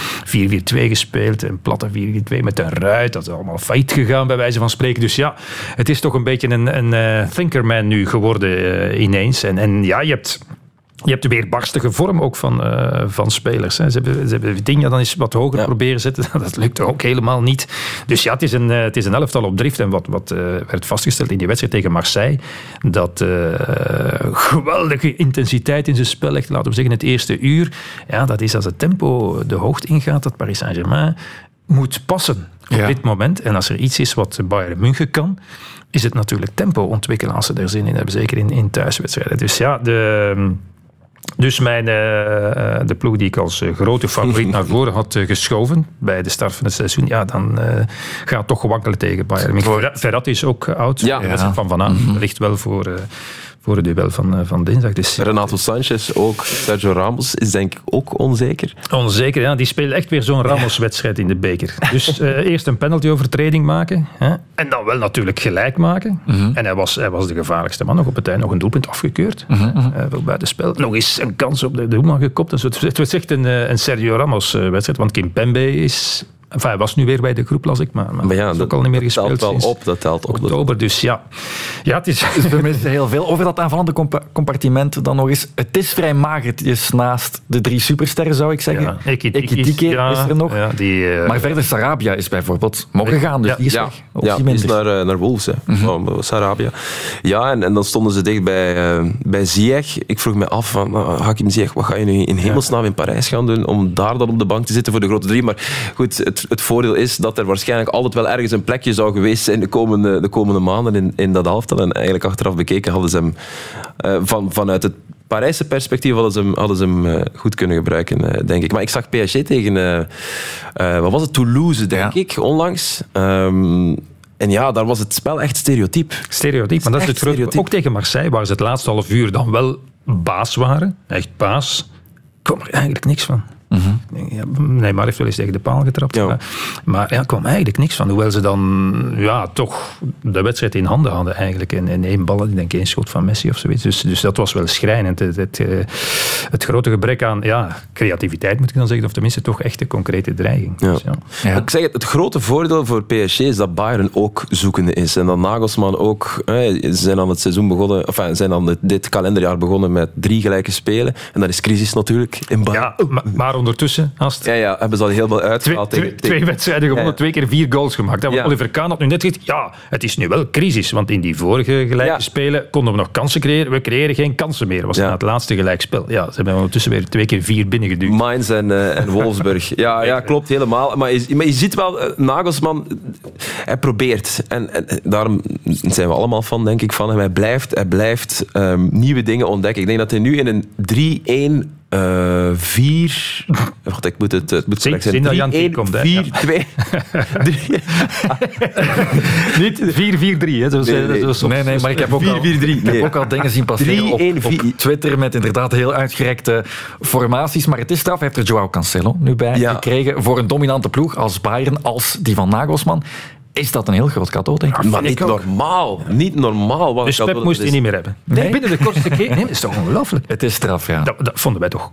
4-4-2 gespeeld. Een platte 4-4-2 met een ruit. Dat is allemaal failliet gegaan bij wijze van spreken. Dus ja, het is toch een beetje een, een uh, thinkerman nu geworden uh, ineens. En, en ja, je hebt je hebt de weerbarstige vorm ook van, uh, van spelers. Hè. Ze hebben, ze hebben dan eens wat hoger ja. proberen zetten. Dat lukt ook helemaal niet. Dus ja, het is een, het is een elftal op drift. En wat, wat uh, werd vastgesteld in die wedstrijd tegen Marseille, dat uh, geweldige intensiteit in zijn spel legt, laten we zeggen het eerste uur. Ja, dat is als het tempo de hoogte ingaat, dat Paris Saint-Germain moet passen op ja. dit moment. En als er iets is wat Bayern München kan, is het natuurlijk tempo ontwikkelen als ze er zin in hebben. Zeker in, in thuiswedstrijden. Dus ja, de... Dus mijn, uh, de ploeg die ik als grote favoriet naar voren had uh, geschoven bij de start van het seizoen, ja, dan gaat toch wankelen tegen Bayern. Verratti is ook oud. Ja. ja. Van vanavond mm -hmm. ligt wel voor, voor het duel van, eh, van dinsdag. Dus, Renato Sanchez ook. Sergio Ramos is denk ik ook onzeker. Onzeker, ja. Die speelt echt weer zo'n Ramos-wedstrijd in de beker. Dus eh, eerst een penalty-overtreding maken. Hè, en dan wel natuurlijk gelijk maken. En hij was, hij was de gevaarlijkste man. Nog op het einde nog een doelpunt afgekeurd. Mhm, eh, voor buitenspel. Nog eens een kans op de doelman gekopt. Dus het, het was echt een, eh, een Sergio Ramos-wedstrijd. Want Kim Pembe is... Enfin, hij was nu weer bij de groep, las ik. Maar, maar, Maar ja, is ook al niet meer dat telt gespeeld wel op. Dat telt op. oktober. Dus ja, ja het is... Dus we missen heel veel. Over dat aanvallende compa- compartiment dan nog eens. Het is vrij mager. Het is naast de drie supersterren, zou ik zeggen. Ja, Ekitike ja, is er nog. Ja, die, eh, Maar verder, Sarabia is bijvoorbeeld mogen gaan, dus Ja, die is Ja, weg. Of ja die is naar, eh, naar Wolves, hè, van Sarabia. Ja, en, en dan stonden ze dicht bij, eh, bij Ziyech. Ik vroeg me af, van, Hakim Ziyech, wat ga je nu in hemelsnaam in Parijs gaan doen om daar dan op de bank te zitten voor de grote drie? Maar goed, het, het voordeel is dat er waarschijnlijk altijd wel ergens een plekje zou geweest zijn de komende, de komende maanden in, in dat elftal. En eigenlijk achteraf bekeken hadden ze hem eh, van, vanuit het Parijse perspectief hadden ze hem, hadden ze hem eh, goed kunnen gebruiken, eh, denk ik. Maar ik zag PSG tegen, wat was het, Toulouse, denk Ja. ik, onlangs. Ehm, en ja, daar was het spel echt stereotype. Stereotyp, maar dat is het grote. stereotyp. Ook tegen Marseille, waar ze het laatste half uur dan wel baas waren, echt baas, kwam er eigenlijk niks van. Ja, Neymar heeft wel eens tegen de paal getrapt. Ja. Maar, maar ja, er kwam eigenlijk niks van. Hoewel ze dan ja, toch de wedstrijd in handen hadden eigenlijk. En, en één bal, ik denk één schot van Messi of zoiets. Dus, dus dat was wel schrijnend. Het, het, eh, het grote gebrek aan ja, creativiteit moet ik dan zeggen. Of tenminste toch echt een concrete dreiging. Ja. Dus ja. Ja. Ik zeg het, het grote voordeel voor PSG is dat Bayern ook zoekende is. En dat Nagelsman ook... hè, Ze zijn aan het seizoen begonnen... Enfin, zijn aan dit, dit kalenderjaar begonnen met drie gelijke spelen. En dat is crisis natuurlijk in Bayern. Ja, maar, maar ondertussen, Ast, Ja, ja, hebben ze al heel veel Twee, uitgehaald. twee, tegen- twee tegen- wedstrijden gewonnen, Ja. twee keer vier goals gemaakt. Ja. Oliver Kahn had nu net gezegd, ja, het is nu wel crisis. Want in die vorige gelijke Ja. spelen konden we nog kansen creëren. We creëren geen kansen meer. was Ja. na het laatste gelijkspel. Ja, ze hebben ondertussen weer twee keer vier binnengeduwd. Mainz en, eh, en Wolfsburg. Ja, ja, klopt helemaal. Maar je, maar je ziet wel, eh, Nagelsman, eh, hij probeert. En, en daarom zijn we allemaal van, denk ik, van hem. Hij blijft, hij blijft ehm, nieuwe dingen ontdekken. Ik denk dat hij nu in een 3-1... eh 4. Wacht, ik moet het, het moet correct zijn. dat Jan 3-1, komt, hè. 4, Ja. 2. Niet 4-4-3, hè. Zo, Nee, nee. zo, zo- Nee, nee, maar ik heb ook, al, 4-4-3. ik heb Nee. ook al dingen zien passeren op, 3-1-4. op Twitter met inderdaad heel uitgerekte formaties. Maar het is straf, hij heeft er Joao Cancelo nu bij Ja. gekregen. Voor een dominante ploeg als Bayern, als die van Nagelsman, is dat een heel groot cadeau, denk ik. Maar niet ik normaal. Niet normaal. Wat Dus Pep moest hij niet meer hebben. Nee, binnen de kortste keer. Nee, dat is toch ongelooflijk. Het is straf, ja. Dat, dat vonden wij toch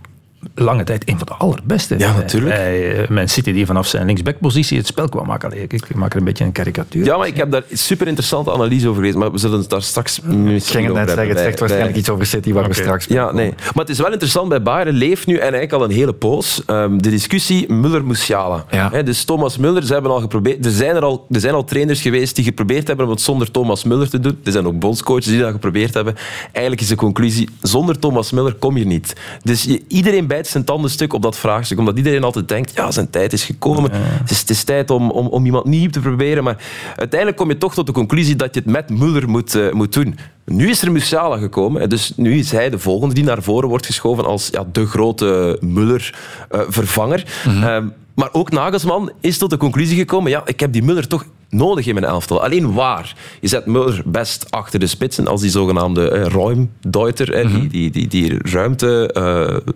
lange tijd een van de allerbeste. Ja, Bij- natuurlijk. Bij eh, Man City die vanaf zijn linksbackpositie het spel kwam maken. Ik, ik maak er een beetje een karikatuur. Ja, maar ik heb daar super interessante analyse over gelezen. Maar we zullen het daar straks misschien ging het net zeggen, hebben het bij- zegt waarschijnlijk bij- iets over City waar we straks Ja, nee. Maar het is wel interessant, bij Bayern leeft nu, en eigenlijk al een hele poos, ehm, de discussie Muller-Musiala. Ja. Dus Thomas Muller, ze hebben al geprobeerd... Er zijn, er, al, er zijn al trainers geweest die geprobeerd hebben om het zonder Thomas Muller te doen. Er zijn ook bondscoaches die dat geprobeerd hebben. Eigenlijk is de conclusie, zonder Thomas Muller kom je niet. Dus je, iedereen bijt zijn tanden stuk op dat vraagstuk, omdat iedereen altijd denkt, ja, zijn tijd is gekomen. Het, is, het is tijd om, om, om iemand nieuw te proberen. Maar uiteindelijk kom je toch tot de conclusie dat je het met Muller moet, eh, moet doen. Nu is er Musiala gekomen. Dus nu is hij de volgende die naar voren wordt geschoven als ja, de grote Muller-vervanger. Ehm, maar ook Nagelsman is tot de conclusie gekomen, ja, ik heb die Muller toch nodig in mijn elftal. Alleen waar? Je zet Muller best achter de spitsen als die zogenaamde eh, ruimdeuter, eh, die, die, die, die ruimte... eh,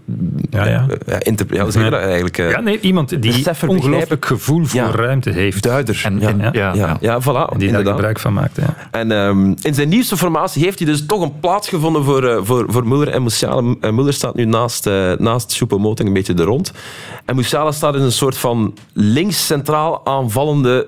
Ja, ja. eh, ja, hoe zeg je dat eigenlijk? eh, Ja, nee, iemand die Beseffer, ongelooflijk gevoel voor Ja. ruimte heeft. Duider. En, ja. en- ja. ja, Ja, ja. ja, voilà. En die daar gebruik van maakt. Ja. En ehm, in zijn nieuwste formatie heeft hij dus toch een plaats gevonden voor, eh, voor, voor Muller en Musiala. Muller staat nu naast, eh naast Choupo-Moting een beetje de rond. En Musiala staat in een soort van links-centraal aanvallende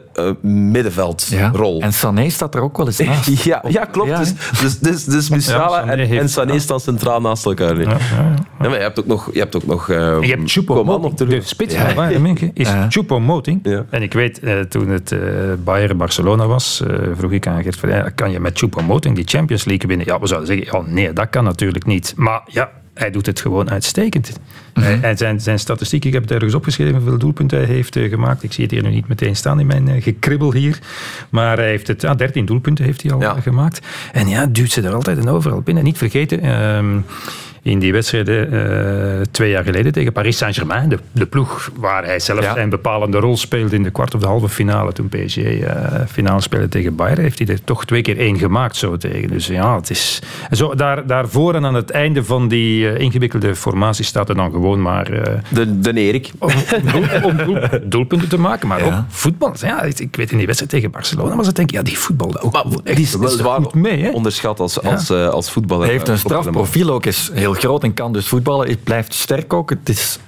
middenveldrol. En Sané staat er ook wel eens naast. Ja, ja, klopt. Ja, dus, dus, dus, dus Musiala Sané en, Sané ja. staan centraal naast elkaar. nu. Ja, ja, ja. Ja, maar je hebt ook nog... Je hebt ook nog eh, Je hebt Choupo Coman Moting, de spits van Bayern München, is Ja. Choupo Moting. Ja. En ik weet, eh, toen het eh Bayern-Barcelona was, eh, vroeg ik aan Gert van, ja, kan je met Choupo Moting die Champions League winnen? Ja, we zouden zeggen, ja, nee, dat kan natuurlijk niet. Maar ja, hij doet het gewoon uitstekend. Hij- En zijn, zijn statistiek, ik heb het ergens opgeschreven, hoeveel doelpunten hij heeft eh, gemaakt. Ik zie het hier nu niet meteen staan in mijn eh, gekribbel hier. Maar hij heeft het, ja, 13 doelpunten heeft hij al Ja. eh, gemaakt. En ja, duwt ze er altijd en overal binnen. Niet vergeten, ehm, in die wedstrijden eh, twee jaar geleden tegen Paris Saint-Germain. De, de ploeg waar hij zelf Ja. zijn bepalende rol speelde in de kwart of de halve finale. Toen PSG eh, finale speelde tegen Bayern. Heeft hij er toch twee keer één gemaakt zo tegen. Dus ja, het is... en Zo, daar, daarvoor en aan het einde van die eh, ingewikkelde formatie staat er dan gewoon maar... eh, De, de Erik. om, doel- om doel- doelpunten te maken, maar Ja. ook voetbal. Ja, ik weet in die wedstrijd tegen Barcelona was het denk ik, ja, die voetbalde ook Maar echt die is wel zwaar mee. Hè? onderschat als, als, als voetballer. Hij heeft een strafprofiel ook, is heel groot en kan dus voetballen. Hij blijft sterk ook. Het is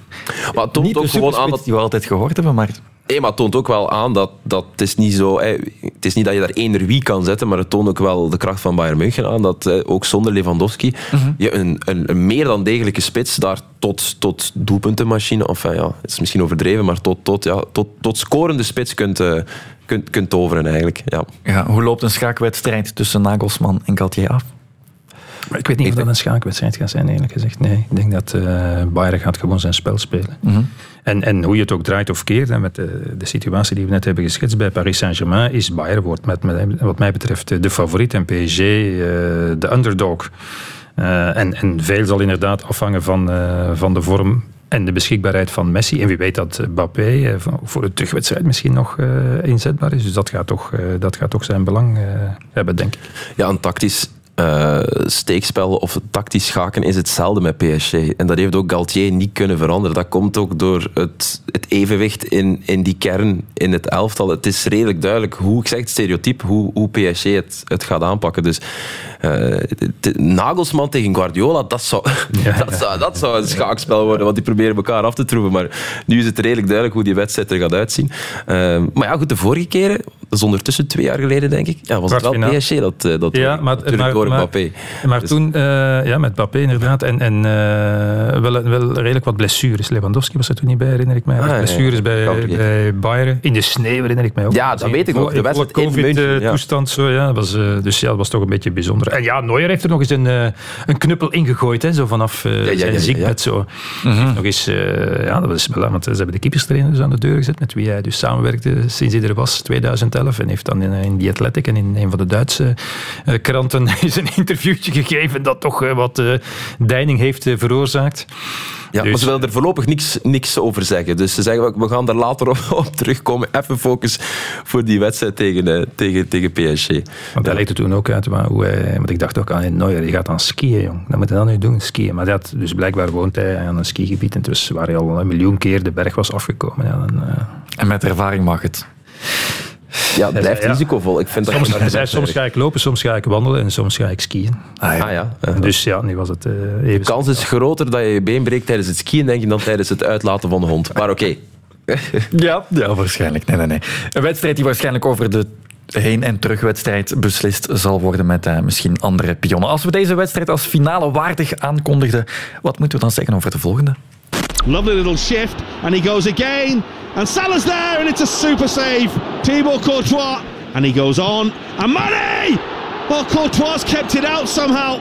Maar het toont niet ook de gewoon aan dat die we altijd gehoord hebben, maar Nee, maar het toont ook wel aan dat, dat het is niet zo... het is niet dat je daar eender wie kan zetten, maar het toont ook wel de kracht van Bayern München aan, dat ook zonder Lewandowski je een, een, een meer dan degelijke spits daar tot, tot doelpuntenmachine, of ja, het is misschien overdreven, maar tot, tot, ja, tot, tot scorende spits kunt, eh, kunt, kunt toveren eigenlijk. Ja. ja, hoe loopt een schaakwedstrijd tussen Nagelsman en Galtier af? Ik weet niet of dat een schaakwedstrijd gaat zijn, eerlijk gezegd. Nee, ik denk dat eh Bayern gaat gewoon zijn spel spelen. En, en hoe je het ook draait of keert, en met de, de situatie die we net hebben geschetst bij Paris Saint-Germain, is Bayern wordt met, met, wat mij betreft de favoriet en PSG eh, de underdog. Eh, en, en veel zal inderdaad afhangen van, eh, van de vorm en de beschikbaarheid van Messi. En wie weet dat Mbappé eh, voor- de terugwedstrijd misschien nog eh, inzetbaar is. Dus dat gaat toch, eh, dat gaat toch zijn belang eh, hebben, denk ik. ja, een tactisch eh, steekspel of tactisch schaken is hetzelfde met PSG. En dat heeft ook Galtier niet kunnen veranderen. Dat komt ook door het, het evenwicht in, in die kern in het elftal. Het is redelijk duidelijk hoe, ik zeg het stereotype, hoe, hoe PSG het, het gaat aanpakken. Dus Nagelsman tegen Guardiola, dat zou, dat, zou, dat zou een schaakspel worden, want die proberen elkaar af te troeven. Maar nu is het redelijk duidelijk hoe die wedstrijd er gaat uitzien. Eh, maar ja, goed, de vorige keren, dat is ondertussen twee jaar geleden, denk ik, ja, was het wel. PSG dat, eh, dat Ja, maar, Natuurlijk maar, maar, Dus- toen, eh, ja, met Mbappé inderdaad, en, en eh, wel, wel redelijk wat blessures. Lewandowski was er toen niet bij, herinner ik mij. Ah, blessures bij, bij Bayern. In de sneeuw herinner ik mij ook. Ja, dat weet ik nog. De wedstrijd in München, ja. COVID-toestand, zo, ja, was, eh, dus ja, dat was toch een beetje bijzonder. En ja, Neuer heeft er nog eens een, eh, een knuppel ingegooid, hè, zo vanaf eh, ja, ja, zijn ziekbed. Zo. Nog eens, eh, ja, dat was wel, want ze hebben de keeperstrainer dus aan de deur gezet, met wie hij dus samenwerkte sinds hij er was, 2011. En heeft dan in, in The Athletic en in een van de Duitse kranten een interviewtje gegeven dat toch wat deining heeft veroorzaakt. Ja, maar Dus- ze willen er voorlopig niks, niks over zeggen. Dus ze zeggen, we- we gaan er later op, op terugkomen. Even focus voor die wedstrijd tegen, eh, tegen, tegen PSG. Want hij legde toen ook uit, maar hoe hij, want ik dacht ook aan Neuer, je gaat dan skiën, jong. Dat moet hij dan nu doen, skiën. Maar dat, dus blijkbaar woont hij aan een skigebied, en dus waar hij al een miljoen keer de berg was afgekomen. Ja, dan, eh, En met ervaring mag het. Ja, het blijft Ja. risicovol. Ik vind dat soms, hij zei, soms ga ik lopen, soms ga ik wandelen en soms ga ik skiën. Ah, ja. Ah ja. eh, Dus ja, nu was het eh, even... de kans is groter dat je je been breekt tijdens het skiën, denk ik, dan tijdens het uitlaten van de hond. Maar oké. Ja, ja, waarschijnlijk. Nee, nee, nee. Een wedstrijd die waarschijnlijk over de heen- en terugwedstrijd beslist zal worden met eh, misschien andere pionnen. Als we deze wedstrijd als finale waardig aankondigden, wat moeten we dan zeggen over de volgende? Lovely little shift, and he goes again. And Salah's there, and it's a super save. Thibaut Courtois, and he goes on. And Mane! Oh, Courtois kept it out somehow.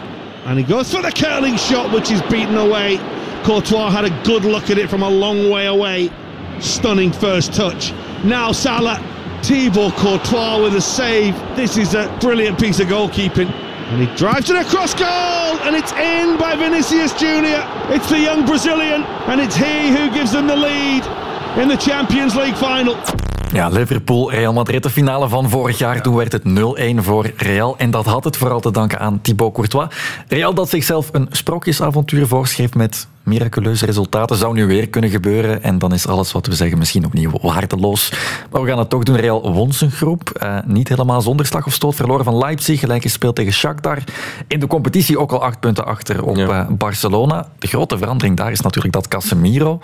And he goes for the curling shot, which is beaten away. Courtois had a good look at it from a long way away. Stunning first touch. Now Salah. Thibaut Courtois with a save. This is a brilliant piece of goalkeeping. And he drives it across goal, and it's in by Vinicius Junior. It's the young Brazilian, and it's he who gives them the lead in the Champions League final. Ja, Liverpool, Real Madrid, de finale van vorig jaar. Toen werd het 0-1 voor Real. En dat had het vooral te danken aan Thibaut Courtois. Real dat zichzelf een sprookjesavontuur voorschreef met miraculeuze resultaten. Zou nu weer kunnen gebeuren. En dan is alles wat we zeggen misschien opnieuw waardeloos. Maar we gaan het toch doen. Real won zijn groep. Eh, niet helemaal zonder slag of stoot. Verloren van Leipzig. Gelijk gespeeld tegen Shakhtar. In de competitie ook al acht punten achter op Ja. eh, Barcelona. De grote verandering daar is natuurlijk dat Casemiro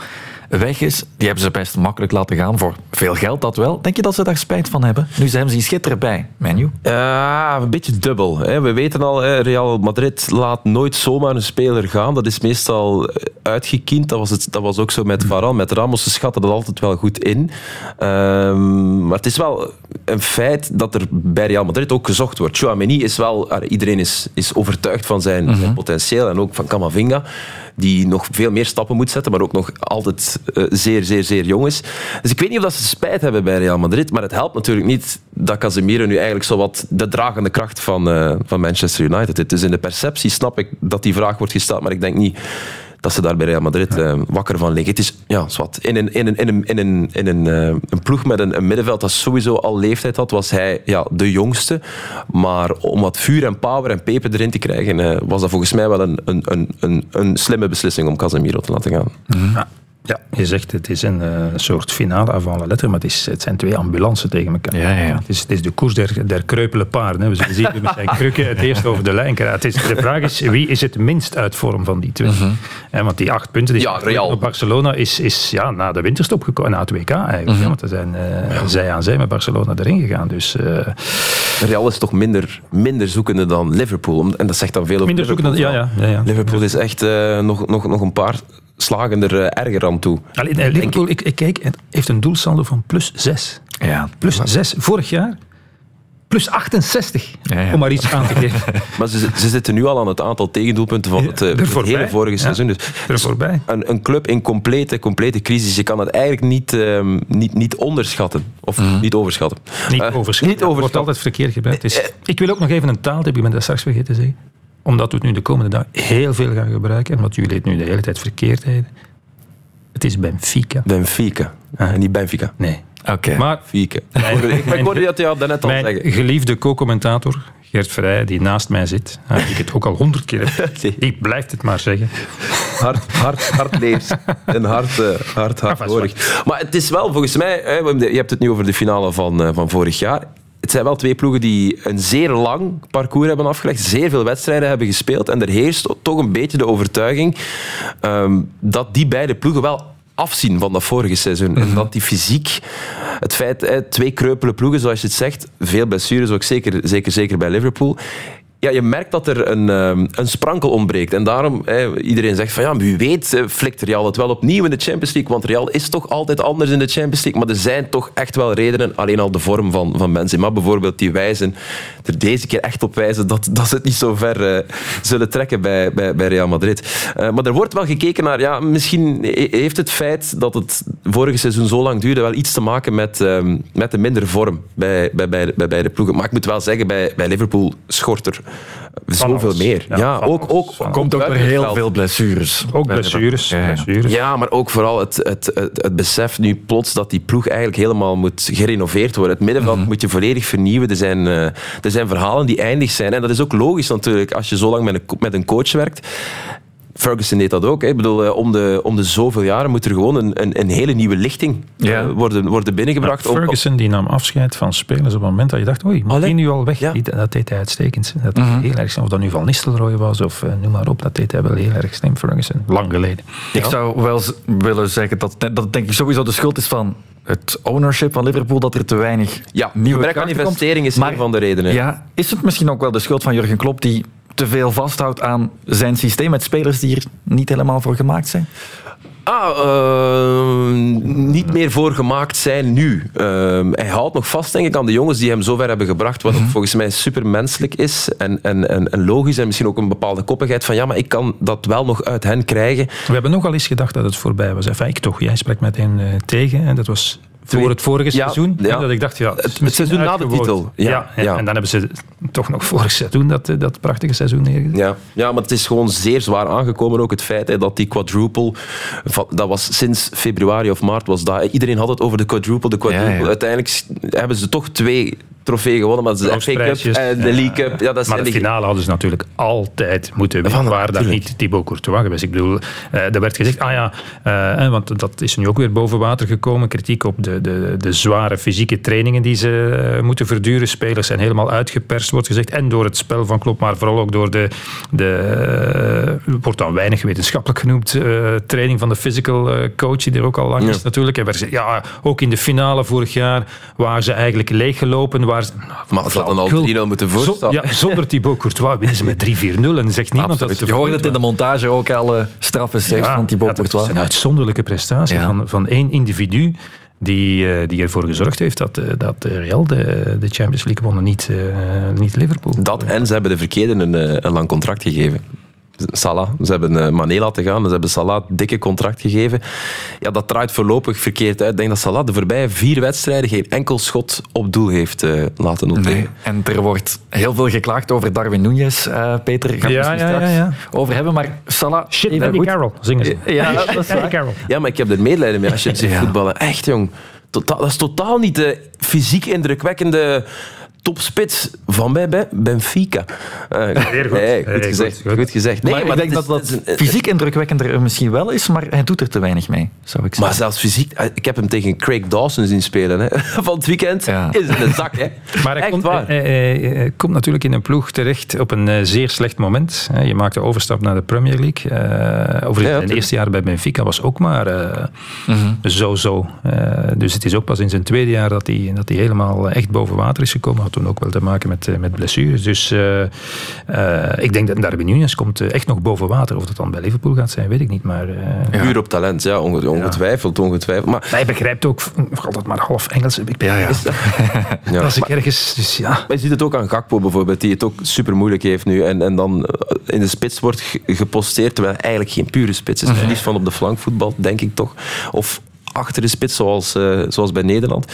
weg is. Die hebben ze best makkelijk laten gaan voor veel geld, dat wel. Denk je dat ze daar spijt van hebben? Nu ze hem zien schitteren bij Menu. Ja, een beetje dubbel. Hè. We weten al, Real Madrid laat nooit zomaar een speler gaan. Dat is meestal uitgekiend. Dat was, het, dat was ook zo met Varane, met Ramos. Ze schatten dat altijd wel goed in. Ehm, maar het is wel een feit dat er bij Real Madrid ook gezocht wordt. Chouameni is wel... ah, Iedereen is, is overtuigd van zijn, zijn potentieel. En ook van Camavinga, die nog veel meer stappen moet zetten, maar ook nog altijd eh, zeer, zeer, zeer jong is. Dus ik weet niet of dat ze spijt hebben bij Real Madrid, maar het helpt natuurlijk niet dat Casemiro nu eigenlijk zo wat de dragende kracht van, eh, van Manchester United is. Dus in de perceptie snap ik dat die vraag wordt gesteld, maar ik denk niet dat ze daar bij Real Madrid eh, wakker van liggen. Het is ja, zwart. In, een, in, een, in, een, in, een, in een, eh, een ploeg met een, een middenveld dat sowieso al leeftijd had, was hij ja, de jongste. Maar om wat vuur en power en peper erin te krijgen, eh, was dat volgens mij wel een, een, een, een, een slimme beslissing om Casemiro te laten gaan. Ja. Ja, je zegt het is een eh, soort finale avant la lettre, maar het, is, het zijn twee ambulances tegen elkaar. Ja, ja, ja. Het, is, het is de koers der, der kreupele paarden. Hè. We zien wie met zijn krukken het eerst over de lijn. Het is, de vraag is, wie is het minst uit vorm van die twee? Hè, want die acht punten die Ja, Real. op Barcelona is, is ja, na de winterstop gekomen, na het WK eigenlijk. hè, want we zijn eh, zij aan zij met Barcelona erin gegaan. Dus eh, Real is toch minder, minder zoekende dan Liverpool. En dat zegt dan veel over minder. Liverpool. Ja, ja, ja, ja. Liverpool is echt nog, nog, nog een paar slagen er eh, erger aan toe. Alleen, Liverpool, ik, ik kijk, het heeft een doelsaldo van plus 6. Ja. Plus 6. Vorig jaar plus 68. Ja, ja. Om maar iets aan te geven. Maar ze, ze zitten nu al aan het aantal tegendoelpunten van het, eh, het hele vorige Ja. seizoen. Dus Er voorbij. een, een club in complete, complete crisis, je kan het eigenlijk niet, ehm, niet, niet onderschatten. Of niet overschatten. Niet Eh, overschatten. Niet wordt altijd verkeerd gebruikt. Dus ik wil ook nog even een taal, ik ben dat straks vergeten te zeggen. Omdat we het nu de komende dag heel veel gaan gebruiken. En wat jullie het nu de hele tijd verkeerd deden. Het is Benfica. Benfica. Ah. En niet Benfica. Nee. Oké. Maar Benfica. Ik hoorde- ik hoorde dat je dat net al mijn zeggen. geliefde co-commentator, Gert Vrij, die naast mij zit. ah, ik het ook al honderd keer heb. Nee. Ik blijf het maar zeggen. Hard, hard, hard lees. En hard, eh, hard, hard horig. Maar het is wel volgens mij, hè, je hebt het nu over de finale van, eh, van vorig jaar. Het zijn wel twee ploegen die een zeer lang parcours hebben afgelegd, zeer veel wedstrijden hebben gespeeld. En er heerst toch een beetje de overtuiging ehm, dat die beide ploegen wel afzien van dat vorige seizoen. En dat die fysiek, het feit, twee kreupele ploegen, zoals je het zegt, veel blessures, ook zeker, zeker, zeker bij Liverpool. Ja, je merkt dat er een, ehm, een sprankel ontbreekt. En daarom, iedereen zegt van ja, wie weet eh, flikt Real het wel opnieuw in de Champions League. Want Real is toch altijd anders in de Champions League. Maar er zijn toch echt wel redenen. Alleen al de vorm van, van Benzema bijvoorbeeld, die wijzen er deze keer echt op wijzen dat, dat ze het niet zo ver eh, zullen trekken bij, bij, bij Real Madrid. Eh, maar er wordt wel gekeken naar, ja, misschien he- heeft het feit dat het vorige seizoen zo lang duurde wel iets te maken met, ehm, met de minder vorm bij, bij, bij, bij beide ploegen. Maar ik moet wel zeggen, bij, bij Liverpool schort er zoveel alles. meer. Ja, ook, ook, Komt ook door het heel veel blessures. Ook blessures. Ja, ja. blessures. Ja, maar ook vooral het, het, het, het besef nu plots dat die ploeg eigenlijk helemaal moet gerenoveerd worden. Het middenveld moet je volledig vernieuwen. Er zijn, eh, er zijn verhalen die eindig zijn. En dat is ook logisch natuurlijk als je zo lang met een, met een coach werkt. Ferguson deed dat ook. Hè. Ik bedoel, eh, om, de, om de zoveel jaren moet er gewoon een, een, een hele nieuwe lichting eh, Ja. worden, worden binnengebracht. Ferguson die nam afscheid van spelers op het moment dat je dacht, oei, moet die nu al weg? Ja. Dat deed hij uitstekend. Dat deed hij heel erg slim. Of dat nu Van Nistelrooy was of eh, noem maar op, dat deed hij wel heel erg slim, Ferguson. Lang geleden. Ik zou wel willen zeggen dat, dat denk ik sowieso de schuld is van het ownership van Liverpool, dat er te weinig ja, nieuwe gebrek aan komt. is Maar- een van de redenen. Ja, is het misschien ook wel de schuld van Jurgen Klopp die te veel vasthoudt aan zijn systeem met spelers die er niet helemaal voor gemaakt zijn? Ah, eh, niet meer voor gemaakt zijn nu. Eh, hij houdt nog vast, denk ik, aan de jongens die hem zover hebben gebracht, wat ook volgens mij supermenselijk is en, en, en, en logisch en misschien ook een bepaalde koppigheid van ja, maar ik kan dat wel nog uit hen krijgen. We hebben nogal eens gedacht dat het voorbij was. Enfin, ik toch, jij sprak meteen eh, tegen. En dat was voor het vorige Ja, seizoen. ja. Dat ik dacht, ja, Het- seizoen na de titel. Ja, Ja. En dan hebben ze toch nog vorig seizoen dat, eh, dat prachtige seizoen neergezet. Ja, ja, maar het is gewoon zeer zwaar aangekomen. Ook het feit hè, dat die quadruple, dat was sinds februari of maart was dat. Iedereen had het over de quadruple, de quadruple. Ja, ja. Uiteindelijk hebben ze toch twee trofeeën gewonnen, maar de FA Cup Hoofdprijsjes. en de League Cup. Ja, dat Maar zijn de finale hadden ze natuurlijk altijd moeten winnen. Waar dat niet Thibaut Courtois geweest. Ik bedoel, eh, er werd gezegd, ah ja, eh, want dat is nu ook weer boven water gekomen. Kritiek op de, de, de zware fysieke trainingen die ze eh, moeten verduren. Spelers zijn helemaal uitgeperst, wordt gezegd. En door het spel van Klopp, maar vooral ook door de, de wordt dan weinig wetenschappelijk genoemd, training van de physical coach, die er ook al lang Ja. is natuurlijk. En werd gezegd, ja, ook in de finale vorig jaar waren ze eigenlijk leeggelopen, waren waar... Maar dat dan al Flauwekul. 3-0 moeten voorstaan. ja, zonder Thibaut Courtois winnen ze met 3-4-0 en zegt niemand dat Absoluut. het Je hoorde het in de montage ook, alle straffe saves van Thibaut dat is Courtois. een uitzonderlijke prestatie Ja. van, van één individu die, eh, die ervoor gezorgd heeft dat, eh, dat eh, Real de, de Champions League wonnen, niet, eh, niet Liverpool. Dat en ze hebben de verkeerde een, een lang contract gegeven. Salah. Ze hebben eh, Mané laten gaan. Ze hebben Salah een dikke contract gegeven. Ja, dat draait voorlopig verkeerd uit. Ik denk dat Salah de voorbije vier wedstrijden geen enkel schot op doel heeft eh, laten noteren. Nee. En er wordt heel veel geklaagd over Darwin Núñez, eh, Peter. Gaan we Ja, het ja, straks ja, ja. over hebben. Maar Salah... Shit, goed. Carroll, zingen ze. Ja, dat is. Carroll. Ja, maar ik heb er medelijden mee als je het ziet Ja. voetballen. Echt, jong. Totaal, dat is totaal niet de fysiek indrukwekkende topspits van bij bij Benfica. Eh, Heel goed. goed, gezegd, goed, goed, goed. gezegd. Nee, maar, maar ik denk het dat dat het is een- fysiek indrukwekkender misschien wel is, maar hij doet er te weinig mee, zou ik Maar zeggen. zelfs fysiek, eh, ik heb hem tegen Craig Dawson zien spelen hè, van het weekend. Ja. Is in de zak, hè? Maar hij Echt komt, waar. hij- hij- hij komt natuurlijk in een ploeg terecht op een eh, zeer slecht moment. hè. Je maakt de overstap naar de Premier League. Eh overigens, zijn tuurlijk. eerste jaar bij Benfica was ook maar eh, zo-zo. Eh, dus het is ook pas in zijn tweede jaar dat hij, dat hij helemaal echt boven water is gekomen. Had toen ook wel te maken met, eh, met blessures. Dus eh, eh, ik denk dat Darwin Núñez komt echt nog boven water. Of dat dan bij Liverpool gaat zijn, weet ik niet. Maar eh, Puur op talent, ja, onge- ongetwijfeld, ongetwijfeld. Maar hij begrijpt ook nog altijd maar half Engels. Ik Ja, ja. ja, Als ik maar- ergens... Dus ja, Maar je ziet het ook aan Gakpo bijvoorbeeld, die het ook super moeilijk heeft nu. En, en dan in de spits wordt ge- geposteerd, terwijl hij eigenlijk geen pure spits is. Liefst van op de flank voetbal, denk ik toch. Of achter de spits, zoals, eh, zoals bij Nederland.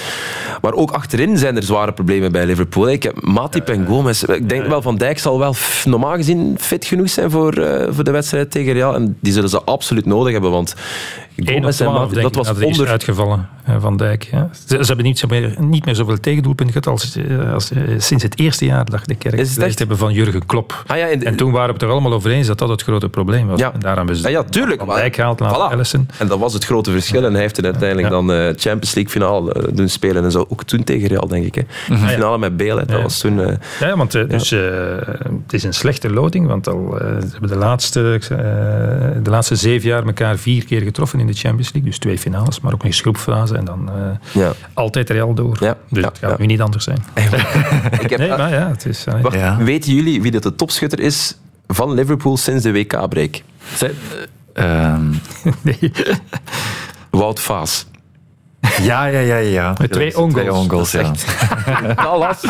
Maar ook achterin zijn er zware problemen bij Liverpool. Ik heb Matip en Gomez. Ik denk wel, Van Dijk zal wel normaal gezien fit genoeg zijn voor, eh, voor de wedstrijd tegen Real. En die zullen ze absoluut nodig hebben, want 1 of Gomez en 12, Matip, denk dat ik, was dat hij is onder... uitgevallen, eh, Van Dijk. Ja. Ze, ze hebben niet, meer, niet meer zoveel tegendoelpunten gehad als, eh, als eh, sinds het eerste jaar, dacht ik, Is het echt? hebben van Jurgen Klopp. Ah, ja, de- En toen waren we het er allemaal over eens dat dat het grote probleem was. Ja. En daar hebben ze Ja, ja, tuurlijk. Van Dijk gehaald, later Voilà. Ellison. En dat was het grote verschil. En hij heeft er uiteindelijk Ja. dan Champions League finale doen spelen. En zo ook toen tegen Real, denk ik. Hè. De finale met Bale, dat Ja. was toen... Ja, want dus, eh, het is een slechte loting, want al, ze hebben de laatste, de laatste zeven jaar elkaar vier keer getroffen in de Champions League. Dus twee finales, maar ook nog eens groepfase en dan eh, ja. altijd Real door. Ja, Dus ja, het gaat ja. nu niet anders zijn. ik heb, Nee, maar ja, het is... eh, Wacht, Ja. Weten jullie wie dat de topschutter is van Liverpool sinds de WK-break? Eh, ehm, nee. Wout Vaas. Ja, ja, ja, ja. Met twee own Twee goals, ja. Toen ik dat las,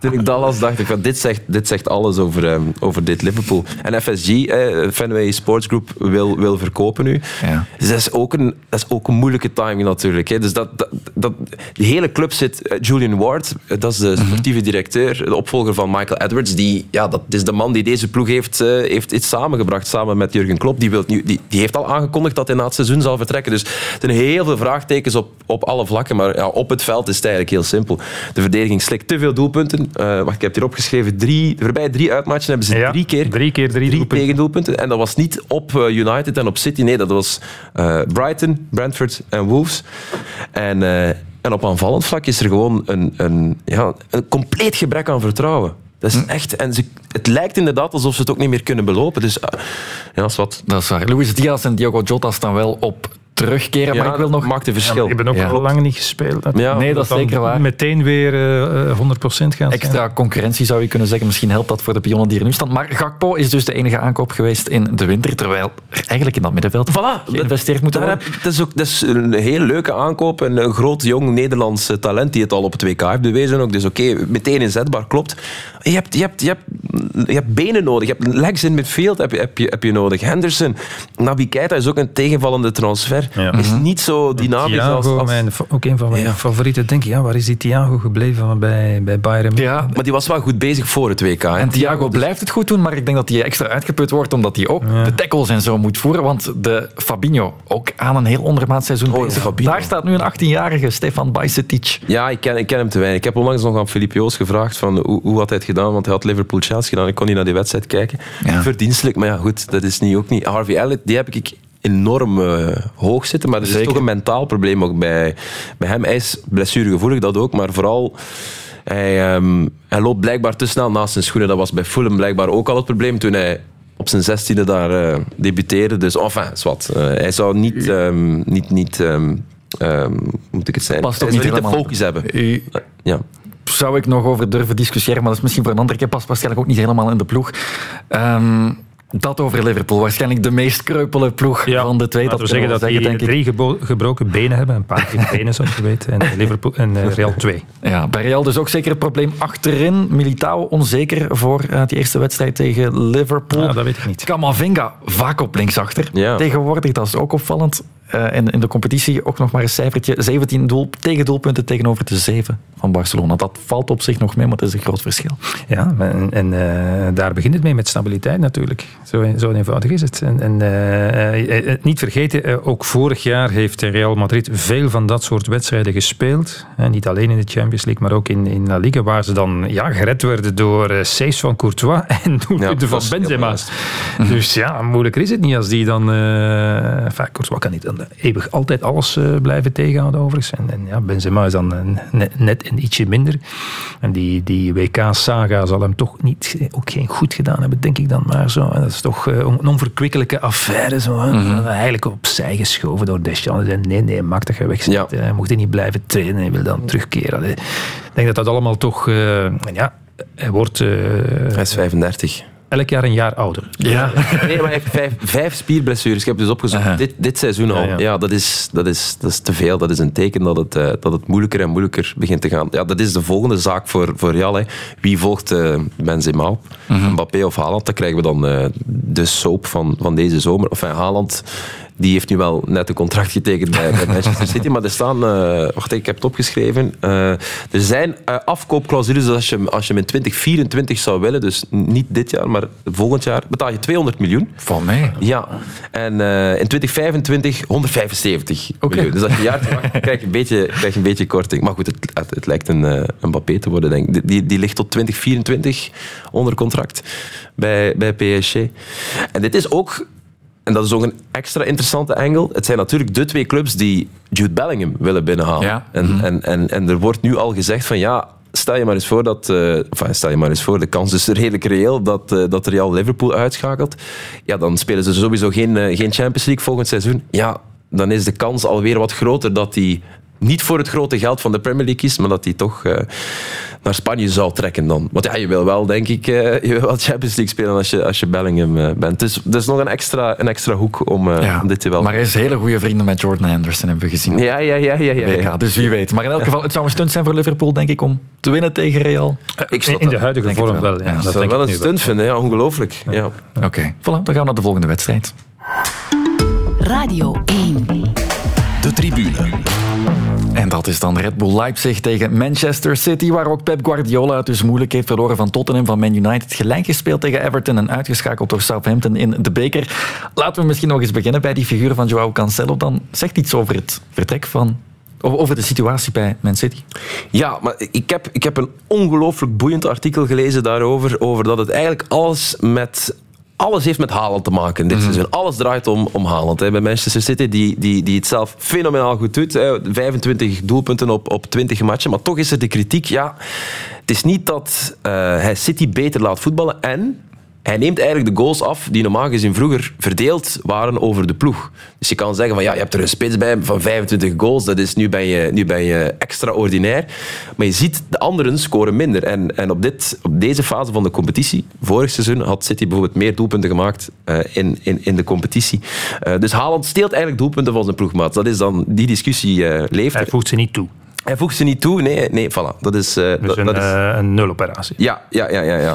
toen ik dat las, dacht ik van dit zegt, dit zegt alles over, ehm, over dit Liverpool. En FSG, eh, Fenway Sports Group, wil, wil verkopen nu. Ja. Dus dat is ook een, dat is ook een moeilijke timing natuurlijk. Hè. Dus dat, dat, dat, die hele club zit... eh, Julian Ward, eh, dat is de sportieve directeur, de opvolger van Michael Edwards. Die, ja, dat is de man die deze ploeg heeft, eh, heeft iets samengebracht, samen met Jurgen Klopp. Die, wil, nu- die, die heeft al aangekondigd dat hij na het seizoen zal vertrekken. Dus er zijn heel veel vraagtekens op, op alle vlakken. Maar ja, op het veld is het eigenlijk heel simpel. De verdediging slikt te veel doelpunten. Eh, wacht, ik heb hier opgeschreven. Drie, de voorbije drie uitmatchen hebben ze Ja, drie keer drie keer drie drie doelpunten. tegendoelpunten. En dat was niet op eh, United en op City. Nee, dat was eh, Brighton, Brentford en Wolves. En, eh, en op aanvallend vlak is er gewoon een, een, ja, een compleet gebrek aan vertrouwen. Dat is echt, en ze, het lijkt inderdaad alsof ze het ook niet meer kunnen belopen. Dus ja, dat is wat. Dat is waar. Luis Diaz en Diogo Jota staan wel op terugkeren, maar Ja, ik wil nog... maakt een Ja, verschil. ik ben ook Ja. al lang niet gespeeld. Ja, Nee, dat is zeker waar. meteen weer eh, eh, 100% gaan zijn. Extra concurrentie zou je kunnen zeggen. Misschien helpt dat voor de pionnen die er nu staan. Maar Gakpo is dus de enige aankoop geweest in de winter. Terwijl er eigenlijk in dat middenveld Voilà, geïnvesteerd moet worden. heb, dat, is ook, dat is een heel leuke aankoop. En een groot, jong Nederlands eh, talent die het al op het WK heeft bewezen. Ook. Dus oké, meteen inzetbaar, klopt. Je hebt, je, hebt, je, hebt, je hebt benen nodig. Je hebt legs in midfield heb je, heb je, heb je nodig. Henderson, Keita is ook een tegenvallende transfer. Ja. Is niet zo dynamisch als... Thiago, als mijn, ook een van mijn Ja. favorieten. Denk je, ja, waar is die Thiago gebleven bij, bij Bayern? Ja, maar die was wel goed bezig voor het WK. hè. En Thiago blijft het goed doen, maar ik denk dat hij extra uitgeput wordt omdat hij ook Ja. de tackles en zo moet voeren. Want de Fabinho, ook aan een heel ondermaat seizoen Oh, bezig. Fabinho. Daar staat nu een 18-jarige Stefan Bajsetic. Ja, ik ken, ik ken hem te weinig. Ik heb onlangs nog aan Filip Joos gevraagd van hoe, hoe had hij het gedaan, want hij had Liverpool-Chelsea gedaan. Ik kon niet naar die wedstrijd kijken. Ja. Verdienstelijk, maar ja, goed, dat is niet, ook niet. Harvey Elliott, die heb ik enorm eh, hoog zitten, maar er is toch een mentaal probleem ook bij, bij hem. Hij is blessuregevoelig, dat ook, maar vooral... Hij, ehm, hij loopt blijkbaar te snel naast zijn schoenen. Dat was bij Fulham blijkbaar ook al het probleem toen hij op zijn zestiende daar eh, debuteerde. Dus enfin. Eh, hij zou niet... niet, niet hoe moet ik het zijn? Past hij ook zou niet de focus hebben. Ja. zou ik nog over durven discussiëren, maar dat is misschien voor een andere keer. Past waarschijnlijk ook niet helemaal in de ploeg. Ehm, dat over Liverpool. Waarschijnlijk de meest kreupele ploeg van de twee. Laten Dat we zeggen dat we die denk ik. drie gebo- gebroken benen hebben. Een paar keer benen, zoals je weet. En Liverpool en eh, Real 2. Ja, bij Real dus ook zeker het probleem achterin. Militao onzeker voor eh, die eerste wedstrijd tegen Liverpool. Ja, dat weet ik niet. Camavinga vaak op linksachter. Ja. Tegenwoordig, dat is ook opvallend. Eh, in, in de competitie ook nog maar een cijfertje. 17 doel, tegendoelpunten tegenover de 7 van Barcelona. Dat valt op zich nog mee, maar het is een groot verschil. Ja, en, en eh, daar begint het mee met stabiliteit natuurlijk. Zo, zo eenvoudig is het. En, en eh, eh, niet vergeten, eh, ook vorig jaar heeft Real Madrid veel van dat soort wedstrijden gespeeld. Eh, niet alleen in de Champions League, maar ook in, in La Liga, waar ze dan ja, gered werden door eh, saves van Courtois en doelpunten van Benzema. Dus ja, moeilijker is het niet als die dan... eh enfin, Courtois kan niet dan eeuwig altijd alles eh, blijven tegenhouden overigens. En, en ja, Benzema is dan eh, net, net een ietsje minder. En die, die WK-saga zal hem toch niet, ook geen goed gedaan hebben, denk ik dan maar zo. En is toch eh, een onverkwikkelijke affaire. Zo. Mhm. Eigenlijk opzij geschoven door Deschamps. En nee, nee, maak dat je weg zit. Ja. Hij mocht hij niet blijven trainen. Hij wil dan terugkeren. Allee, Ik denk dat dat allemaal toch... eh, ja, hij wordt eh, Hij is 35. Elk jaar een jaar ouder. Ja. Nee, maar hij heeft vijf, vijf spierblessures. Ik heb dus opgezocht. Dit, dit seizoen al. Ja, Ja, ja. dat, is, dat, is, dat is te veel. Dat is een teken dat het, eh, dat het moeilijker en moeilijker begint te gaan. Ja, dat is de volgende zaak voor, voor Real. Hè. Wie volgt eh, Benzema op? Mbappé of Haaland? Dan krijgen we dan eh, de soap van, van deze zomer. Of enfin, Haaland... Die heeft nu wel net een contract getekend bij, bij Manchester City. Maar er staan... eh, wacht, ik heb het opgeschreven. Eh, er zijn eh, afkoopclausules als je, als je hem in 2024 zou willen. Dus niet dit jaar, maar volgend jaar. Betaal je 200 miljoen. Van mij. Ja, en in 2025 175 Oké. miljoen. Dus als je een jaar wacht, krijg je een beetje, krijg je een beetje korting. Maar goed, het, het, het lijkt een, een Mbappé te worden, denk ik. Die- Die, die ligt tot 2024 onder contract bij, bij PSG. En dit is ook... En dat is ook een extra interessante angle. Het zijn natuurlijk de twee clubs die Jude Bellingham willen binnenhalen. Ja. En, en, en, en er wordt nu al gezegd van ja, stel je maar eens voor dat... enfin, stel je maar eens voor, de kans is redelijk reëel dat, eh, dat Real Liverpool uitschakelt. Ja, dan spelen ze sowieso geen, eh, geen Champions League volgend seizoen. Ja, dan is de kans alweer wat groter dat hij niet voor het grote geld van de Premier League kiest, maar dat hij toch eh, naar Spanje zou trekken dan. Want ja, je wil wel, denk ik, eh, je wil wel Champions League spelen als je, als je Bellingham eh, bent. Dus dat is nog een extra, een extra hoek om, Ja. om dit te wel... Maar hij is hele goede vrienden met Jordan Anderson, hebben we gezien. ja, ja, ja, ja, ja, dus wie weet. Maar in elk geval, het zou een stunt zijn voor Liverpool, denk ik, om te winnen tegen Real. Ik snap in de huidige vorm wel. wel. Ja, Ja, dat zou wel een stunt vinden, ja, ongelooflijk. Ja. Oké, voilà, dan gaan we naar de volgende wedstrijd. Radio 1. De tribune. En dat is dan Red Bull Leipzig tegen Manchester City, waar ook Pep Guardiola het dus moeilijk heeft verloren van Tottenham, van Man United, gelijk gespeeld tegen Everton en uitgeschakeld door Southampton in de beker. Laten we misschien nog eens beginnen bij die figuur van Joao Cancelo. Dan zegt iets over het vertrek van... Over de situatie bij Man City. Ja, maar ik heb, ik heb een ongelooflijk boeiend artikel gelezen daarover. Over dat het eigenlijk alles met. Alles heeft met Haaland te maken dit seizoen. Alles draait om, om Haaland. Hè. Bij Manchester City, die, die, die het zelf fenomenaal goed doet. Hè. 25 doelpunten op, op 20 matchen. Maar toch is er de kritiek. Ja, het is niet dat eh, hij City beter laat voetballen. En hij neemt eigenlijk de goals af die normaal gezien vroeger verdeeld waren over de ploeg. Dus je kan zeggen van ja, je hebt er een spits bij van 25 goals, dat is nu ben je, nu ben je extraordinair. Maar je ziet, de anderen scoren minder. En, en op, dit, op deze fase van de competitie, vorig seizoen, had City bijvoorbeeld meer doelpunten gemaakt eh, in, in, in de competitie. Eh, dus Haaland steelt eigenlijk doelpunten van zijn ploegmaat. Dat is dan, die discussie eh, leeft. Hij voegt ze niet toe. Hij voegt ze niet toe, nee, nee voilà. Dat is... eh, Dus dat, een, dat is eh, een nuloperatie. ja, ja, ja, ja, ja.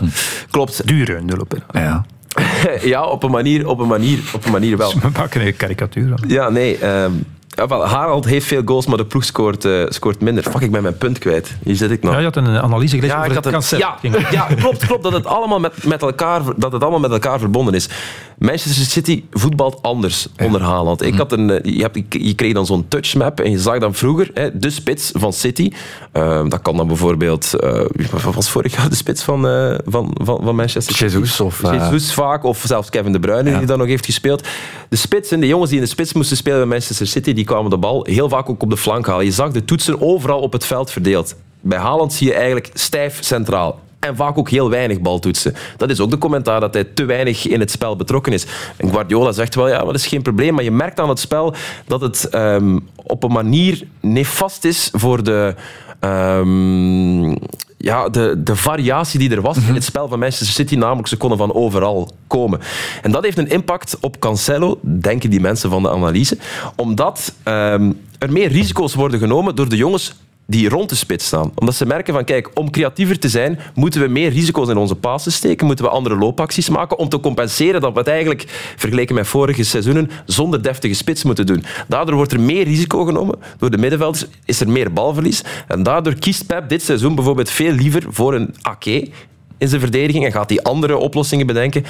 Klopt. Dure nuloperatie. Ja. Ja, op een manier, op een manier, op een manier wel. We maken een karikatuur. aan. Ja, nee. ehm ja, wel, Harald heeft veel goals, maar de ploeg scoort, eh, scoort minder. Fuck, ik ben mijn punt kwijt. Hier zit ik nog. Ja, je had een analyse gelezen Ja, over ik had het een- Cancel. ja, ja, klopt, klopt dat het allemaal met, met elkaar, dat het allemaal met elkaar verbonden is. Manchester City voetbalt anders onder Haaland. Ik had een, eh, je, hebt, je kreeg dan zo'n touchmap en je zag dan vroeger hè, de spits van City. Eh, dat kan dan bijvoorbeeld, eh, wie was vorig jaar de spits van, eh, van, van, van Manchester City? Jesus of... Jesus vaak, of zelfs Kevin De Bruyne, die dan nog heeft gespeeld. De spitsen, de jongens die in de spits moesten spelen bij Manchester City, die kwamen de bal heel vaak ook op de flank halen. Je zag de toetsen overal op het veld verdeeld. Bij Haaland zie je eigenlijk stijf centraal. En vaak ook heel weinig baltoetsen. Dat is ook de commentaar dat hij te weinig in het spel betrokken is. En Guardiola zegt wel, ja, maar dat is geen probleem. Maar je merkt aan het spel dat het ehm, op een manier nefast is voor de... ehm, ja, de, de variatie die er was in het spel van Manchester City, namelijk ze konden van overal komen. En dat heeft een impact op Cancelo, denken die mensen van de analyse, omdat ehm, er meer risico's worden genomen door de jongens die rond de spits staan. Omdat ze merken van, kijk, om creatiever te zijn, moeten we meer risico's in onze passen steken, moeten we andere loopacties maken, om te compenseren dat we het eigenlijk, vergeleken met vorige seizoenen, zonder deftige spits moeten doen. Daardoor wordt er meer risico genomen door de middenvelders, is er meer balverlies. En daardoor kiest Pep dit seizoen bijvoorbeeld veel liever voor een Ake in zijn verdediging en gaat hij andere oplossingen bedenken.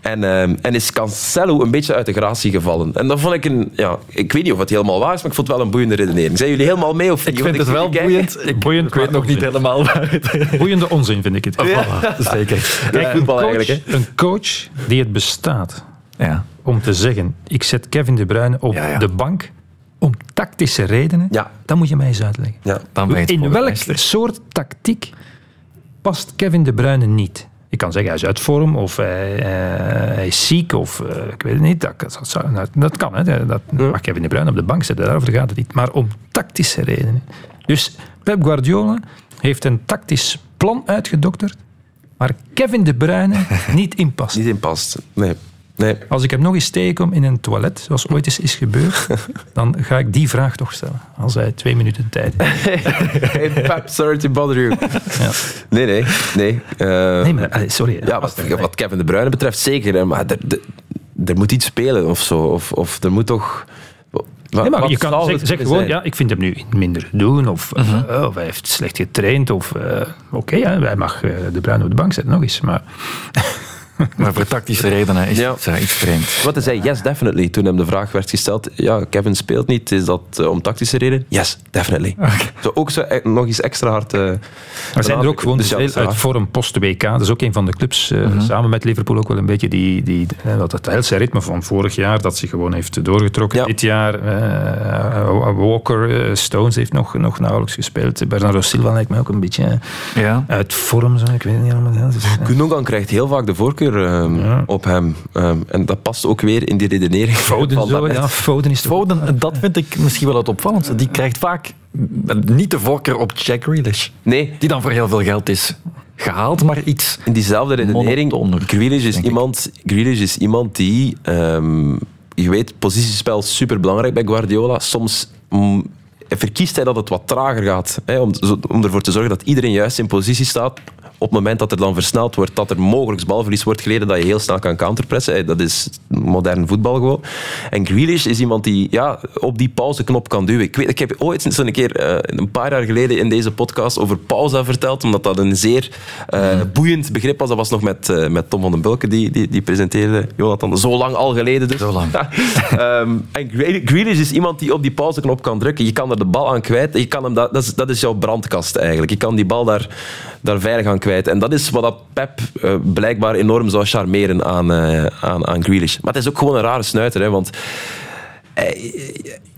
En, ehm, en is Cancelo een beetje uit de gratie gevallen. En dat vond ik een... Ja, ik weet niet of het helemaal waar is, maar ik vond het wel een boeiende redenering. Zijn jullie helemaal mee? Of Ik vind Want het wel boeiend. Ik, Boeiend ik weet nog niet helemaal waar het Boeiende onzin vind ik het. Zeker. Kijk, voetbal een, coach, eigenlijk. Hè? een coach die het bestaat Ja. om te zeggen, ik zet Kevin De Bruyne op Ja, ja. de bank om tactische redenen, Ja. dan moet je mij eens uitleggen. Ja. Dan ben je het In welk soort tactiek past Kevin De Bruyne niet? Je kan zeggen, hij is uit vorm, of hij, eh, hij is ziek, of eh, ik weet het niet. Dat, dat, zou- dat, dat kan, hè. Dat mag Kevin De Bruyne op de bank zetten, daarover gaat het niet. Maar om tactische redenen. Dus Pep Guardiola heeft een tactisch plan uitgedokterd, waar Kevin De Bruyne niet in past. Niet in past. Nee. Nee. Als ik hem nog eens tegenkom in een toilet, zoals ooit eens is gebeurd, dan ga ik die vraag toch stellen. Als hij twee minuten tijd heeft. Hey, sorry to bother you. Ja. Nee, nee. nee. Eh, Nee, maar eh, sorry. ja, wat, wat Kevin De Bruyne betreft zeker. hè, Maar er, moet iets spelen of zo. Of, of er moet toch... Wat- Nee, maar je kan zeg, gewoon, zijn? ja, ik vind hem nu minder doen, of, Mhm. eh, of hij heeft slecht getraind, of eh, oké, ja, hij mag eh, de Bruin op de bank zetten, nog eens. Maar Maar voor tactische redenen is Ja. het eh, iets vreemd. Wat hij zei, yes, definitely. Toen hem de vraag werd gesteld, ja, Kevin speelt niet, is dat eh, om tactische reden? Yes, definitely. Zo ook zo, eh, nog eens extra hard... eh, er zijn er ook gewoon dus uit vorm post-WK. Dat is ook een van de clubs, eh, samen met Liverpool ook wel een beetje, die, die, dat het heilse ritme van vorig jaar, dat zich gewoon heeft doorgetrokken. Ja. Dit jaar, eh, Walker, Stones heeft nog, nog nauwelijks gespeeld. Bernardo Silva lijkt mij ook een beetje Ja. uit vorm, zo, ik weet het niet allemaal. Dus, krijgt heel vaak de voorkeur ehm, Ja. op hem. Ehm, en dat past ook weer in die redenering. Foden van zo, ja, Foden is Foden, dat vind ik misschien wel het opvallendste. Die krijgt vaak niet de voorkeur op Jack Grealish. Nee, Die dan voor heel veel geld is gehaald, maar iets... in diezelfde redenering. Grealish is, iemand, Grealish is iemand die... ehm, je weet, positiespel is superbelangrijk bij Guardiola. Soms mm, verkiest hij dat het wat trager gaat. Hè, om, om ervoor te zorgen dat iedereen juist in positie staat. Op het moment dat er dan versneld wordt, dat er mogelijk balverlies wordt geleden, dat je heel snel kan counterpressen. Hè, Dat is modern voetbal gewoon. En Grealish is iemand die ja, op die pauzeknop kan duwen. Ik, weet, ik heb ooit een keer, eh, een paar jaar geleden in deze podcast over pauze verteld, omdat dat een zeer eh, boeiend begrip was. Dat was nog met, eh, met Tom van den Bulke, die, die, die presenteerde. Jonathan, zo lang al geleden dus. Zo lang. Ehm, en Grealish Grealish is iemand die op die pauzeknop kan drukken. Je kan er de bal aan kwijt. Je kan hem dat, dat, is, dat is jouw brandkast eigenlijk. Je kan die bal daar, daar veilig aan kwijt. En dat is wat dat Pep eh, blijkbaar enorm zou charmeren aan, eh, aan, aan Grealish. Maar het is ook gewoon een rare snuiter. Hè, want hij,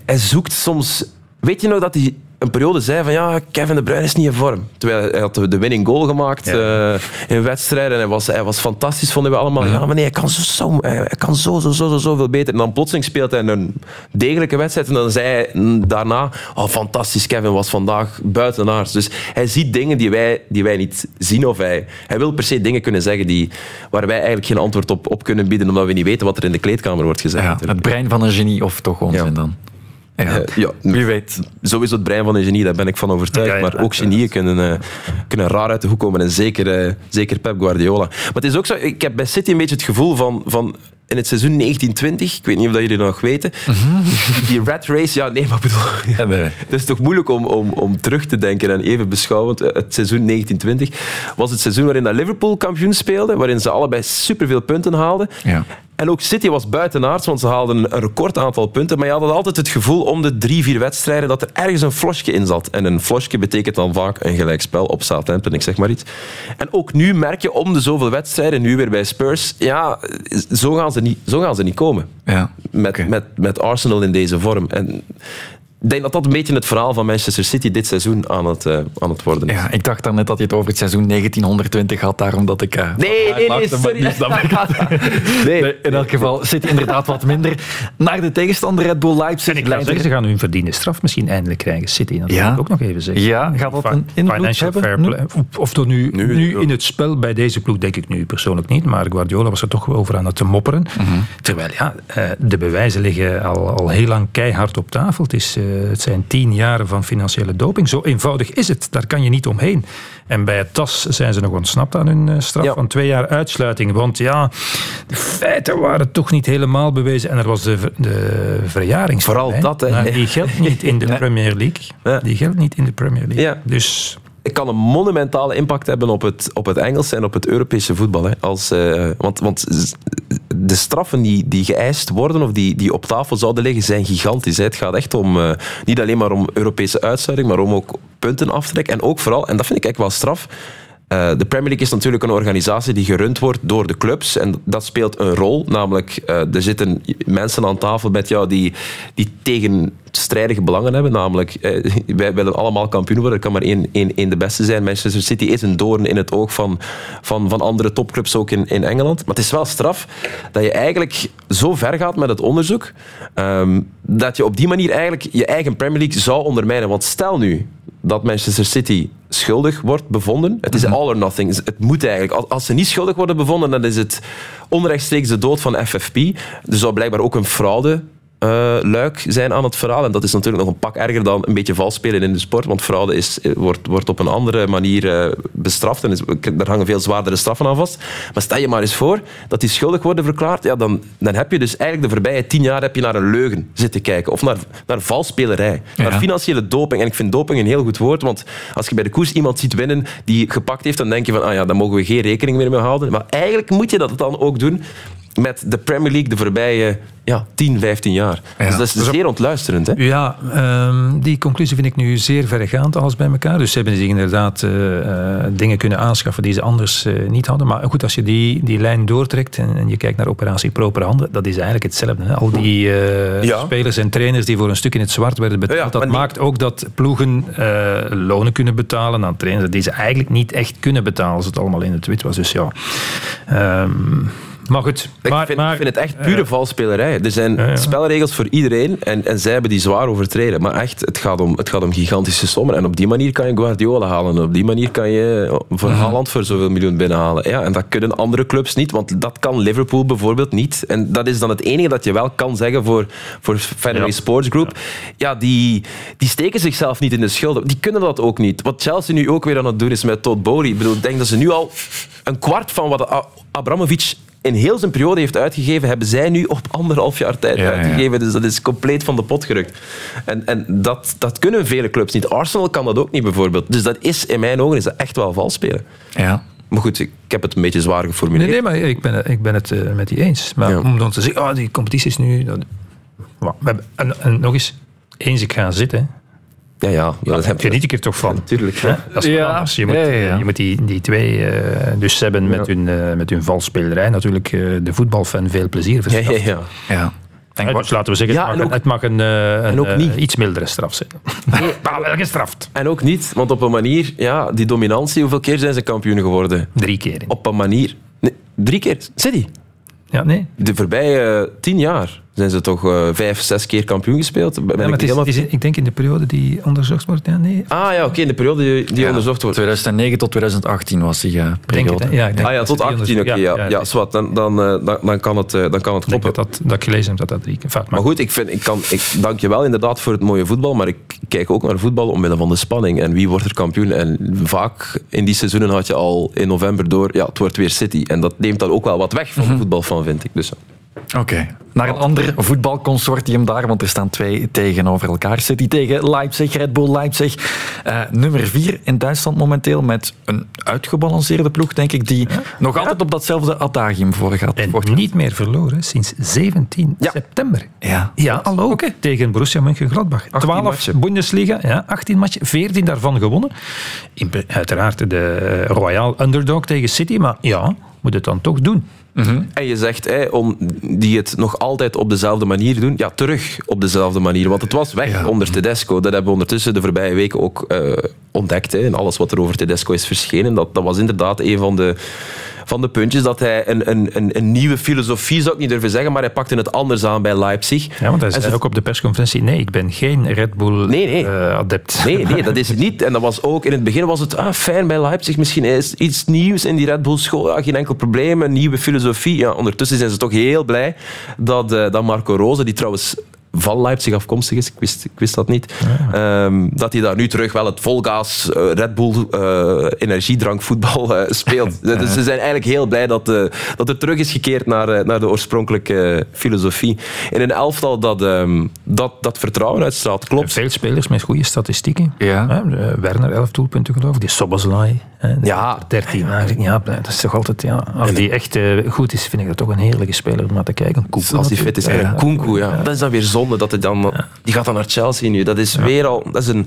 hij zoekt soms... Weet je nog dat hij een periode zei van ja, Kevin De Bruyne is niet in vorm. Terwijl hij had de winning goal gemaakt eh, in wedstrijden. En hij was, hij was fantastisch, vonden we allemaal. Ja, maar nee, hij kan zo, zo, hij kan zo, zo, zo, zo, zo veel beter. En dan plotseling speelt hij een degelijke wedstrijd. En dan zei hij daarna, oh fantastisch, Kevin was vandaag buitenaards. Dus hij ziet dingen die wij, die wij niet zien. Of hij, hij wil per se dingen kunnen zeggen die, waar wij eigenlijk geen antwoord op, op kunnen bieden. Omdat we niet weten wat er in de kleedkamer wordt gezegd. Ja, het brein van een genie of toch onzin dan. Ja. Eh, ja, Wie weet. Sowieso het brein van een genie, daar ben ik van overtuigd. Ja, maar ook genieën kunnen, eh, kunnen raar uit de hoek komen. En zeker, eh, zeker Pep Guardiola. Maar het is ook zo, ik heb bij City een beetje het gevoel van... van in het seizoen 1920, ik weet niet of dat jullie dat nog weten, die rat race, ja nee, maar bedoel, Ja, nee. het is toch moeilijk om, om, om terug te denken en even beschouwend. Het seizoen 1920 was het seizoen waarin dat Liverpool kampioen speelde, waarin ze allebei superveel punten haalden. Ja. En ook City was buitenaards, want ze haalden een record aantal punten. Maar je had altijd het gevoel om de drie, vier wedstrijden dat er ergens een flosje in zat. En een flosje betekent dan vaak een gelijkspel op Southampton, ik zeg maar iets. En ook nu merk je om de zoveel wedstrijden, nu weer bij Spurs, ja, zo gaan ze niet, zo gaan ze niet komen. Ja. Met, met, met Arsenal in deze vorm. En Ik denk dat dat een beetje het verhaal van Manchester City dit seizoen aan het, uh, aan het worden is. Ja, ik dacht dan net dat je het over het seizoen 1920 had, daarom dat ik... Uh, nee, nee, nee, sorry. nee. nee. In elk geval zit inderdaad wat minder naar de tegenstander Red Bull Leipzig. En ik zeggen, ze gaan hun verdiende straf misschien eindelijk krijgen. City, dat ja. moet ik ook nog even zeggen. Ja, gaat dat een invloed hebben? Fair play. Of, of door nu, nu, nu in het spel bij deze ploeg denk ik nu persoonlijk niet, maar Guardiola was er toch over aan het mopperen. Mm -hmm. Terwijl ja, de bewijzen liggen al, al heel lang keihard op tafel. Het, is, uh, het zijn tien jaren van financiële doping. Zo eenvoudig is het. Daar kan je niet omheen. En bij het TAS zijn ze nog ontsnapt aan hun uh, straf ja. van twee jaar uitsluiting. Want ja, de feiten waren toch niet helemaal bewezen. En er was de, de. Vooral dat, hè. Maar die geldt niet in de Premier League. Ja. Die geldt niet in de Premier League. Ja. Dus het kan een monumentale impact hebben op het, op het Engelse en op het Europese voetbal. Hè. Als, uh, want, want de straffen die, die geëist worden of die, die op tafel zouden liggen, zijn gigantisch. Het gaat echt om, uh, niet alleen maar om Europese uitsluiting, maar om ook punten af te trekken. En ook vooral, en dat vind ik echt wel straf, uh, de Premier League is natuurlijk een organisatie die gerund wordt door de clubs. En dat speelt een rol. Namelijk, uh, er zitten mensen aan tafel met jou die, die tegenstrijdige belangen hebben. Namelijk, uh, wij willen allemaal kampioen worden. Er kan maar één, één, één de beste zijn. Manchester City is een doorn in het oog van, van, van andere topclubs ook in, in Engeland. Maar het is wel straf dat je eigenlijk zo ver gaat met het onderzoek. Um, dat je op die manier eigenlijk je eigen Premier League zou ondermijnen. Want stel nu dat Manchester City schuldig wordt bevonden. Het is all or nothing. Het moet eigenlijk. Als ze niet schuldig worden bevonden, dan is het onrechtstreeks de dood van FFP. Er zou blijkbaar ook een fraude uh, luik zijn aan het verhaal. En dat is natuurlijk nog een pak erger dan een beetje vals spelen in de sport. Want fraude is, wordt, wordt op een andere manier uh, bestraft. En is, daar hangen veel zwaardere straffen aan vast. Maar stel je maar eens voor dat die schuldig worden verklaard. Ja, dan, dan heb je dus eigenlijk de voorbije tien jaar heb je naar een leugen zitten kijken. Of naar, naar valsspelerij. Ja. Naar financiële doping. En ik vind doping een heel goed woord. Want als je bij de koers iemand ziet winnen die gepakt heeft, dan denk je van ah ja, daar mogen we geen rekening meer mee houden. Maar eigenlijk moet je dat dan ook doen met de Premier League de voorbije ja, 10, 15 jaar. Ja. Dus dat is zeer ontluisterend. Hè? Ja, um, die conclusie vind ik nu zeer verregaand alles bij elkaar. Dus ze hebben zich inderdaad uh, uh, dingen kunnen aanschaffen die ze anders uh, niet hadden. Maar goed, als je die, die lijn doortrekt en, en je kijkt naar operatie proper handen, dat is eigenlijk hetzelfde. Hè? Al die ja. spelers en trainers die voor een stuk in het zwart werden betaald, ja, dat die... maakt ook dat ploegen lonen kunnen betalen aan trainers die ze eigenlijk niet echt kunnen betalen als het allemaal in het wit was. Dus ja... Um, maar goed. Ik, vind, maar, vind het echt pure uh, valspelerij. Er zijn spelregels voor iedereen en, en zij hebben die zwaar overtreden. Maar echt, het gaat, om, het gaat om gigantische sommen. En op die manier kan je Guardiola halen. En op die manier kan je voor. Haaland voor zoveel miljoen binnenhalen. Ja, en dat kunnen andere clubs niet, want dat kan Liverpool bijvoorbeeld niet. En dat is dan het enige dat je wel kan zeggen voor, voor Fenway Ja. Sports Group. Ja, die, die steken zichzelf niet in de schulden. Die kunnen dat ook niet. Wat Chelsea nu ook weer aan het doen is met Todd Bowley. Ik bedoel, ik denk dat ze nu al een kwart van wat Abramovic in heel zijn periode heeft uitgegeven, hebben zij nu op anderhalf jaar tijd Ja, ja. uitgegeven. Dus dat is compleet van de pot gerukt. En, en dat, dat kunnen vele clubs niet. Arsenal kan dat ook niet bijvoorbeeld. Dus dat is in mijn ogen is dat echt wel vals spelen. Ja. Maar goed, ik heb het een beetje zwaar geformuleerd. Nee, nee, maar ik ben, ik ben het uh, met die eens. Maar Ja. om dan te zeggen, oh, die competitie is nu... Dat, maar en nog eens, eens ik ga zitten, Ja, ja. ja dat heb je niet een keer toch van. Natuurlijk. Hè? Dat is Ja. ja. anders. Je moet, Ja, ja, ja. Je moet die, die twee... eh, dus ze hebben met, hun, eh, met hun valsspelerij natuurlijk eh, de voetbalfan veel plezier verschaft. ja, ja. En Dus laten we zeggen, Ja, het, mag, ook- het mag een, een, ook niet. iets mildere straf zijn. maar wel gestraft. En ook niet, want op een manier, ja, die dominantie, hoeveel keer zijn ze kampioen geworden? Drie keer. Op een manier. Nee, drie keer. City. Ja, nee. De voorbije tien jaar zijn ze toch eh, vijf, zes keer kampioen gespeeld. Ben Ja, ik maar is, helemaal- het is- ik denk in de periode die onderzocht wordt. Ja, nee. Ah ja, oké, in de periode die, die Ja, onderzocht wordt. 2009 tot 2018 was die uh, Denk periode. het, ja, ik denk Ah ja, tot die 18, oké. ja, ja, ik zwart, dan, dan, eh, dan, dan kan het, dan kan het denk kloppen. dat, dat, dat ik gelezen heb dat dat drie keer... Maar maar goed, ik, vind, ik, kan, ik dank je wel inderdaad voor het mooie voetbal, maar ik kijk ook naar voetbal omwille van de spanning. En wie wordt er kampioen? En vaak in die seizoenen had je al in november door, ja, het wordt weer City. En dat neemt dan ook wel wat weg van de voetbal van, vind ik. Dus, Oké. Naar een ander voetbalconsortium daar, want er staan twee tegenover elkaar. City tegen Leipzig, Red Bull Leipzig. Eh, nummer vier in Duitsland momenteel met een uitgebalanceerde ploeg, denk ik, die nog altijd op datzelfde adagium voorgaat. en Wordt- niet meer verloren sinds 17 Ja. september. Ja. Ja, hallo. Tegen Borussia Mönchengladbach. 12 matchen. Bundesliga, ja, 18 matchen, 14 daarvan gewonnen. In, uiteraard de eh, Royal underdog tegen City, maar ja, moet het dan toch doen. En je zegt, hè, om, die het nog altijd op dezelfde manier doen, ja, terug op dezelfde manier. Want het was weg Ja. onder Tedesco. Dat hebben we ondertussen de voorbije weken ook eh, ontdekt. Hè, en alles wat er over Tedesco is verschenen. Dat, dat was inderdaad een van de, van de puntjes. Dat hij een, een, een, een nieuwe filosofie, zou ik niet durven zeggen, maar hij pakte het anders aan bij Leipzig. Ja, want hij zei ze- ook op de persconferentie, nee, ik ben geen Red Bull Nee, nee. eh, adept. Nee, nee, dat is het niet. En dat was ook in het begin was het ah, fijn bij Leipzig. Misschien is iets nieuws in die Red Bull school. Ja, geen enkel probleem. Een nieuwe filosofie. Ja, ondertussen zijn ze toch heel blij dat, eh, dat Marco Rose, die trouwens van Leipzig afkomstig is, ik wist, ik wist dat niet, ehm, dat hij daar nu terug wel het volgas eh, Red Bull eh, energiedrankvoetbal eh, speelt. Dus ze zijn eigenlijk heel blij dat, dat er terug is gekeerd naar, naar de oorspronkelijke filosofie. In een elftal dat, ehm, dat, dat vertrouwen uitstraalt. Klopt. Veel spelers met goede statistieken. Ja. Werner 11 doelpunten geloof ik. Die Soboslai. Ja. 13 eigenlijk. Ja, dat is toch altijd... Ja, als die echt goed is, vind ik dat toch een heerlijke speler om naar te kijken. Als hij fit is. En Kunku, ja. Dat is dan weer zonde. Dat hij dan, Die gaat dan naar Chelsea nu. Dat is weer al... Dat is een,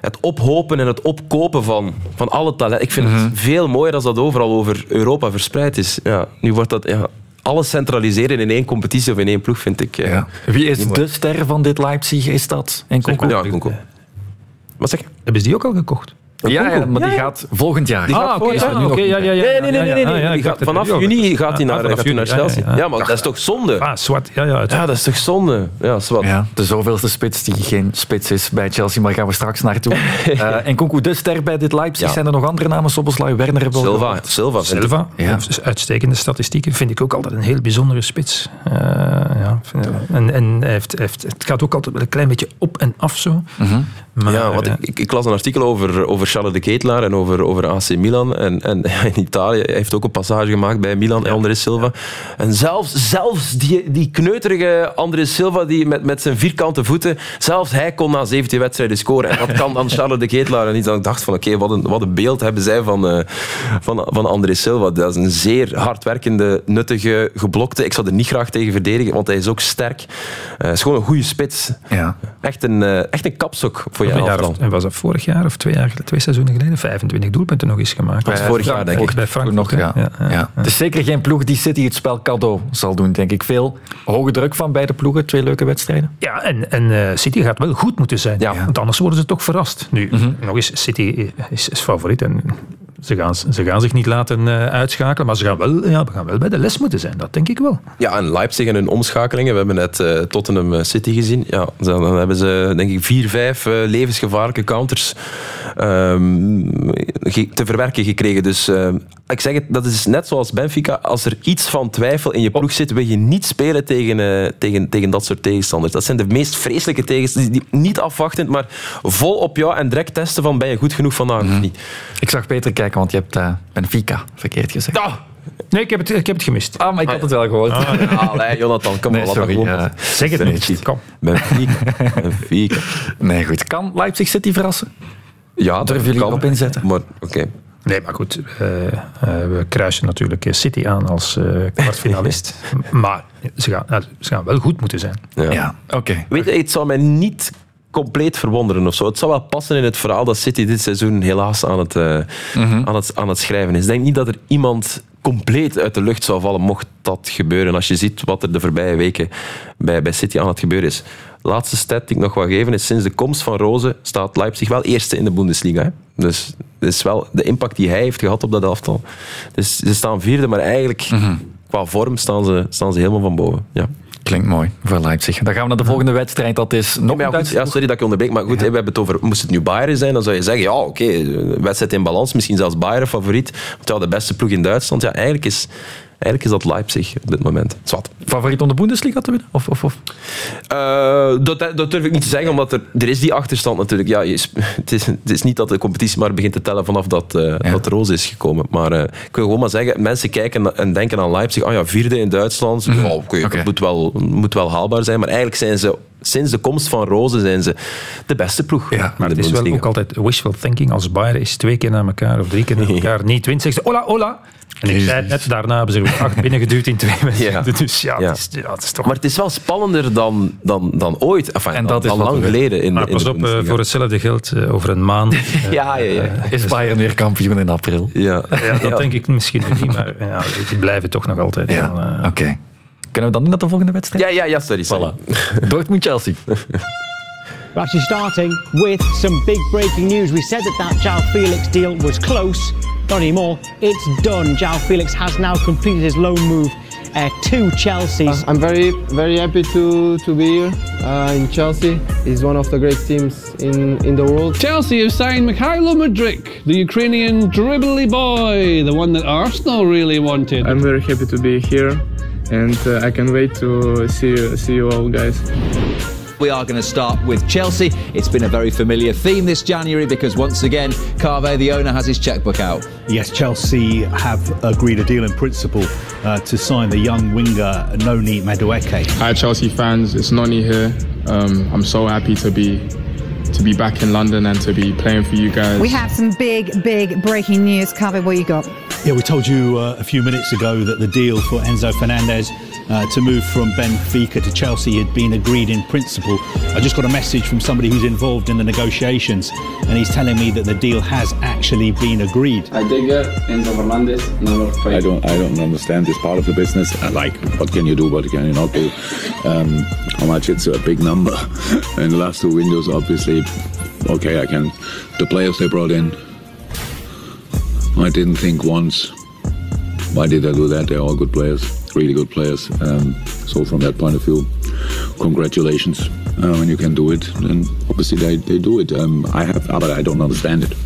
het ophopen en het opkopen van, van alle talent. Ik vind het veel mooier als dat overal over Europa verspreid is. Ja, nu wordt dat... Ja, alles centraliseren in één competitie of in één ploeg, vind ik... eh, Ja. Wie is de ster van dit Leipzig? Is dat Nkunku? Ja, Kunku. Wat zeg je? Hebben ze die ook al gekocht? Ja, ja, maar die ja. gaat volgend jaar. Die gaat Ah, oké, volgend jaar ah, oké, ja, ja, ja. Nee, nee, nee. nee, nee, Ah, ja, Die ik gaat- vanaf juni gaat hij Ah, naar, gaat naar juni, ja, Chelsea. ja, ja. Ja, maar dat is toch zonde? Ah, zwart. Ja, ja, Ja, dat is toch zonde? Ja, zwart. Ja, de zoveelste spits die geen spits is bij Chelsea, maar daar gaan we straks naartoe. Eh en Nkunku, de ster bij dit Leipzig. Ja. Zijn er nog andere namen? Soboslai, Werner hebben Silva. Silva. ik. Silva, Ja. uitstekende statistieken. Vind ik ook altijd een heel bijzondere spits. Eh, ja, vind- en en heeft, heeft, het gaat ook altijd wel een klein beetje op en af zo. Maar, ja, want eh, ik, ik, ik las een artikel over, over Charles de Ketelaar en over, over AC Milan. En, en in Italië hij heeft ook een passage gemaakt bij Milan en André Silva. En zelfs, zelfs die, die kneuterige André Silva die met, met zijn vierkante voeten, zelfs hij kon na 17 wedstrijden scoren. En dat kan dan Charles de Ketelaar niet. Dan ik dacht van oké, wat, een, wat een beeld hebben zij van, eh, van, van André Silva. Dat is een zeer hardwerkende, nuttige, geblokte. Ik zou er niet graag tegen verdedigen, want hij is ook sterk. Eh, is gewoon een goede spits. Ja. Echt een, eh, echt een kapstok voor en was dat vorig jaar of twee, jaar, twee seizoenen geleden? 25 doelpunten nog eens gemaakt. Was vorig jaar, denk ik. Bij. Nog, ja. Ja, ja. Ja. Het is zeker geen ploeg die City het spel cadeau zal doen, denk ik. Veel hoge druk van beide ploegen, twee leuke wedstrijden. Ja, en, en eh, City gaat wel goed moeten zijn. Ja. Want anders worden ze toch verrast. Nu, nog eens, City is, is favoriet en ze gaan, ze gaan zich niet laten eh, uitschakelen, maar ze gaan wel, ja, we gaan wel bij de les moeten zijn. Dat denk ik wel. Ja, en Leipzig en hun omschakelingen. We hebben net eh, Tottenham eh, City gezien. Ja, dan hebben ze denk ik vier, vijf eh, levensgevaarlijke counters ehm, te verwerken gekregen. Dus ik zeg het, dat is net zoals Benfica. Als er iets van twijfel in je ploeg zit, wil je niet spelen tegen, tegen, tegen dat soort tegenstanders. Dat zijn de meest vreselijke tegenstanders. Niet afwachtend, maar vol op jou en direct testen van ben je goed genoeg vandaag of niet. Ik zag Peter kijken, want je hebt eh, Benfica verkeerd gezegd. Ah, Nee, ik heb het, ik heb het gemist. Ah, maar ik had het wel gehoord. allee, Jonathan, kom Nee, maar. sorry, ja. gewoon. Zeg het niet. Kom. Benfica. Benfica. Nee, goed. Kan Leipzig City verrassen? Ja, Durven jullie kan. op inzetten? Maar oké. Nee, maar goed, eh, eh, we kruisen natuurlijk eh, City aan als eh, kwartfinalist. maar ze gaan, eh, ze gaan wel goed moeten zijn. Ja. Ja, oké. Weet je, het zou mij niet compleet verwonderen of zo. Het zou wel passen in het verhaal dat City dit seizoen helaas aan het, eh, aan het, aan het schrijven is. Ik denk niet dat er iemand compleet uit de lucht zou vallen mocht dat gebeuren. Als je ziet wat er de voorbije weken bij, bij City aan het gebeuren is. Laatste stat die ik nog wil geven is sinds de komst van Roze staat Leipzig wel eerste in de Bundesliga. Hè? Dus dat is wel de impact die hij heeft gehad op dat elftal. Dus ze staan vierde, maar eigenlijk qua vorm staan ze, staan ze helemaal van boven. Ja. Klinkt mooi voor Leipzig. Dan gaan we naar de volgende wedstrijd. Dat is nog Ja, goed, sorry dat ik onderbreek, maar goed, we hebben het over, moest het nu Bayern zijn, dan zou je zeggen, ja, oké, wedstrijd in balans, misschien zelfs Bayern favoriet, want ja, de beste ploeg in Duitsland, ja, eigenlijk is, eigenlijk is dat Leipzig op dit moment. Zwat. favoriet om de Bundesliga te winnen? Of, of, of? Eh, dat, dat durf ik niet te zeggen, omdat er, er is die achterstand natuurlijk. Ja, je het, is, het is niet dat de competitie maar begint te tellen vanaf dat, eh dat roze is gekomen. Maar eh, ik wil gewoon maar zeggen, mensen kijken en denken aan Leipzig. Ah ja, vierde in Duitsland. Oké, Oké. Dat moet wel, moet wel haalbaar zijn. Maar eigenlijk zijn ze sinds de komst van Rozen zijn ze de beste ploeg. Ja, Maar het is wel ook altijd wishful thinking. Als Bayern is twee keer naar elkaar of drie keer naar elkaar niet wint, zeggen ze hola, hola. En ik zei het net, daarna hebben ze er acht binnengeduwd in twee wedstrijden. Dus ja, Ja. Het, is, ja, het is toch... Maar het is wel spannender dan, dan, dan ooit. Enfin, En dan, dat is lang geleden. In, maar in pas de op, eh, voor hetzelfde geld eh, over een maand. eh, Ja, ja, ja. Is Bayern weer kampioen in april? ja. ja, dat Ja. denk ik misschien niet, maar ja, die blijven toch nog altijd. Ja, eh, oké. Kunnen we dan niet naar de volgende wedstrijd? Ja, ja, ja, sorry. sorry. Voilà. Dortmund-Chelsea. We're actually starting with some big breaking news. We said that that Jao Felix deal was close. Not anymore. It's done. Jao Felix has now completed his loan move uh, to Chelsea. I'm very, very happy to, to be here uh, in Chelsea. It's one of the great teams in, in the world. Chelsea have signed Mikhailo Mudryk, the Ukrainian dribbly boy, the one that Arsenal really wanted. I'm very happy to be here, and uh, I can wait to see you, see you all, guys. We are going to start with Chelsea. It's been a very familiar theme this January because once again, Carve, the owner, has his checkbook out. Yes, Chelsea have agreed a deal in principle uh, to sign the young winger Noni Madueke. Hi, Chelsea fans. It's Noni here. Um, I'm so happy to be to be back in London and to be playing for you guys. We have some big, big breaking news. Carver, what you got? Yeah, we told you uh, a few minutes ago that the deal for Enzo Fernandez uh, to move from Benfica to Chelsea had been agreed in principle. I just got a message from somebody who's involved in the negotiations, and he's telling me that the deal has actually been agreed. I. Enzo Fernandez never I don't, I don't understand this part of the business. I like, what can you do, what can you not do? Um, how much it's a big number. In the last two windows, obviously, okay, I can. The players they brought in, I didn't think once, why did I do that? They're all good players, really good players. Um, so from that point of view, congratulations. Uh, when you can do it, then obviously they, they do it. Um, I have, but I don't understand it.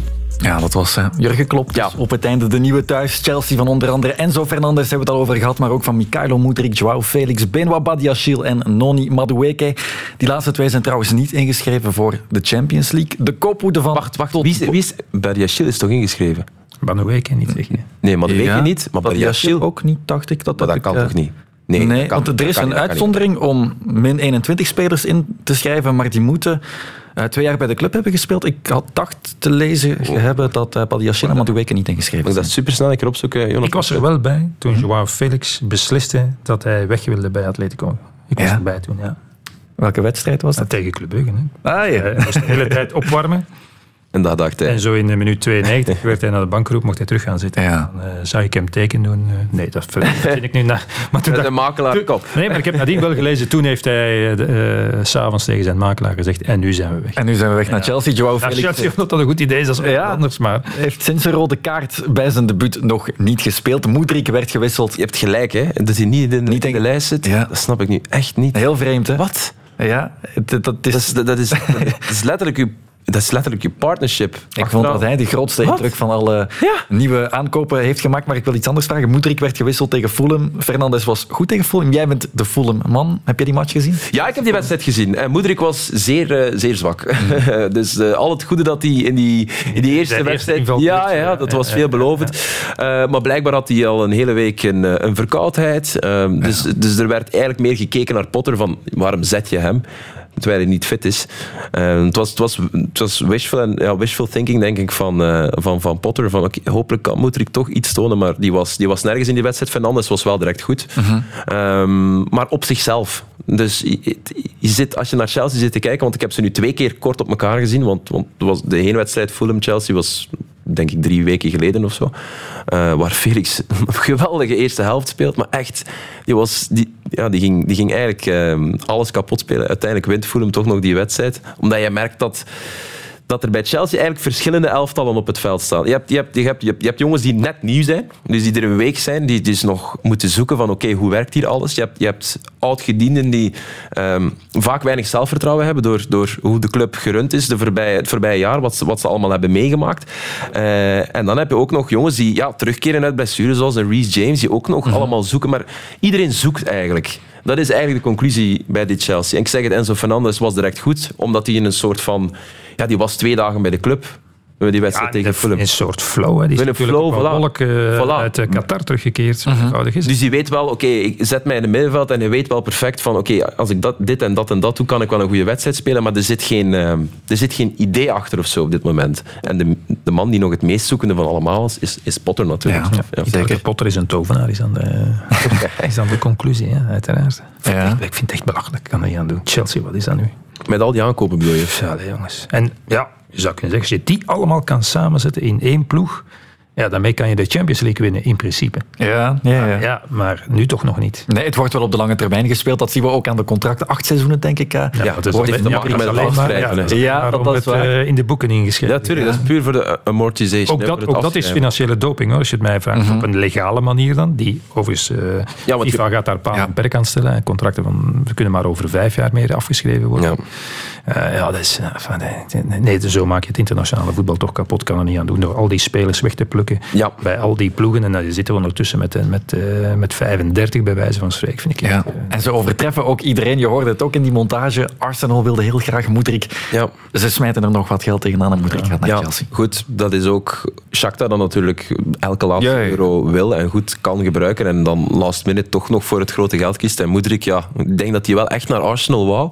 Ja, dat was eh, Jurgen Klopp. Dus op het einde de nieuwe thuis. Chelsea van onder andere Enzo Fernandez hebben we het al over gehad, maar ook van Mikhailo Mudryk, Joao Felix, Benoit Badiashile en Noni Madueke. Die laatste twee zijn trouwens niet ingeschreven voor de Champions League. De kophoede van... Wacht, wacht. Wie is, wie is Badiashile is toch ingeschreven? Manueke niet zeggen. Nee, maar dat weet Ja, je niet. Maar Badiashile ook niet, dacht ik. Dat, Maar dat ik, kan eh, toch niet? Nee, Nee, kan- want er is een uitzondering om min 21 spelers in te schrijven, maar die moeten eh, twee jaar bij de club hebben gespeeld. Ik had dacht te lezen hebben dat uh, Badiashile en Madueke niet ingeschreven ik dat supersnel een keer opzoeken, Jonathan? Ik was er wel bij toen Joao Felix besliste dat hij weg wilde bij Atletico. Ik was Ja? erbij toen, ja. Welke wedstrijd was dat? Tegen Club Brugge. Hè. Ah ja. Hij moest de hele tijd opwarmen. En dat dacht hij. En zo in de minuut 92 werd hij naar de bank geroepen, mocht hij terug gaan zitten. Ja. Dan, eh, zou ik hem teken doen? Eh, nee, dat vind ik nu. Na, maar toen dacht- een makelaar toen- kop. Nee, maar ik heb nadien wel gelezen. Toen heeft hij eh, s s'avonds tegen zijn makelaar gezegd: En nu zijn we weg. En nu zijn we weg naar Chelsea. Joao Felix Chelsea, omdat dat een goed idee is, dat is Ja. anders. Maar heeft sinds een rode kaart bij zijn debuut nog niet gespeeld. Mudryk werd gewisseld. Je hebt gelijk, hè? Dat hij niet in de, Niet in de lijst zit. Ja. Dat snap ik nu echt niet. Heel vreemd, hè? Wat? Ja, dat is... Dat is, dat, is, dat is letterlijk je... Dat is letterlijk je partnership. Ik vond dat hij de grootste Wat? indruk van alle Ja. nieuwe aankopen heeft gemaakt. Maar ik wil iets anders vragen. Mudryk werd gewisseld tegen Fulham. Fernandes was goed tegen Fulham. Jij bent de Fulham-man. Heb je die match gezien? Ja, ik heb die wedstrijd gezien. En Moedrik was zeer, eh, zeer zwak. dus eh, al het goede dat hij in die, in die eerste wedstrijd... ja, ja, ja, dat was veelbelovend. Eh, maar blijkbaar had hij al een hele week een, eh, een verkoudheid. Ehm, dus, dus er werd eigenlijk meer gekeken naar Potter van waarom zet je hem? Terwijl hij niet fit is. Ehm, het, was, het, was, het was wishful, en, ja, wishful thinking, denk ik, van, eh, van, van Potter. Van, hopelijk kan Moedrik toch iets tonen. Maar die was, die was nergens in die wedstrijd. Fernandes was wel direct goed. Ehm, maar op zichzelf. Dus je, je zit, als je naar Chelsea zit te kijken, want ik heb ze nu twee keer kort op elkaar gezien, want, want was de heenwedstrijd Fulham-Chelsea was denk ik drie weken geleden of zo, eh, waar Felix een geweldige eerste helft speelt, maar echt, die, was, die, ja, die, ging, die ging eigenlijk ehm, alles kapot spelen. Uiteindelijk wint Fulham toch nog die wedstrijd, omdat je merkt dat dat er bij Chelsea eigenlijk verschillende elftallen op het veld staan. Je hebt, je hebt, je hebt, je hebt, jongens die net nieuw zijn, dus die er een week zijn, die dus nog moeten zoeken van oké, hoe werkt hier alles? Je hebt, je hebt oud-gedienden die ehm, vaak weinig zelfvertrouwen hebben door, door hoe de club gerund is de voorbije, het voorbije jaar, wat ze, wat ze allemaal hebben meegemaakt. Eh, en dan heb je ook nog jongens die ja, terugkeren uit blessures, zoals een Reece James, die ook nog allemaal zoeken. Maar iedereen zoekt eigenlijk. Dat is eigenlijk de conclusie bij dit Chelsea. En ik zeg het, Enzo Fernandez was direct goed, omdat hij in een soort van... Ja, die was twee dagen bij de club. Die wedstrijd tegen Fulham. Een soort flow. Hè. Die is Met een natuurlijk flow, voilà. eh, Voilà. uit eh, Qatar teruggekeerd. Zo Mhm. eenvoudig is. Dus die weet wel, oké, ik zet mij in het middenveld en hij weet wel perfect van, oké, als ik dat, dit en dat en dat doe, kan ik wel een goede wedstrijd spelen, maar er zit geen, eh, er zit geen idee achter of zo op dit moment. En de, de man die nog het meest zoekende van allemaal is, is, is Potter natuurlijk. Ja, zeker. Potter is een tovenaar, is dan de, is dan de conclusie, hè, uiteraard. Ja. Ik vind het echt belachelijk, ik kan er niet aan doen. Chelsea, wat is dat nu? Met al die aankopen bedoel je? Ja, jongens. En ja, je zou kunnen zeggen, als je die allemaal kan samenzetten in één ploeg, ja, daarmee kan je de Champions League winnen, in principe. Ja, ja, ja. Ja, maar nu toch nog niet. Nee, het wordt wel op de lange termijn gespeeld. Dat zien we ook aan de contracten. Acht seizoenen, denk ik. eh, Ja, wordt ja, makkelijk het is met afschrijven, ja, is dat- is het, eh, in de boeken ingeschreven. Ja, tuurlijk, dat is puur voor de uh, amortization. Ook hè, dat, ook dat is financiële doping, hoor, als je het mij vraagt. Mhm. Op een legale manier dan. Die overigens, eh Ja, want FIFA gaat daar paal en perk aan stellen. En contracten van, ze kunnen maar over vijf jaar meer afgeschreven worden. Ja, ja dat is... eh, van, nee, nee, zo maak je het internationale voetbal toch kapot. Kan er niet aan doen. Door al die spelers weg te plukken. Ja. Bij al die ploegen. En dan zitten we ondertussen met, eh, met, eh, met 35 bij wijze van spreken. Vind ik Ja. echt, eh, En ze overtreffen ook iedereen. Je hoorde het ook in die montage. Arsenal wilde heel graag Moedrik. Ja. Ze smijten er nog wat geld tegenaan en Moedrik gaat naar Ja, Chelsea. goed, dat is ook Shakhtar dan natuurlijk elke laatste Ja, ja. euro wil en goed kan gebruiken en dan last minute toch nog voor het grote geld kiest. En Moedrik, ja, ik denk dat hij wel echt naar Arsenal wou.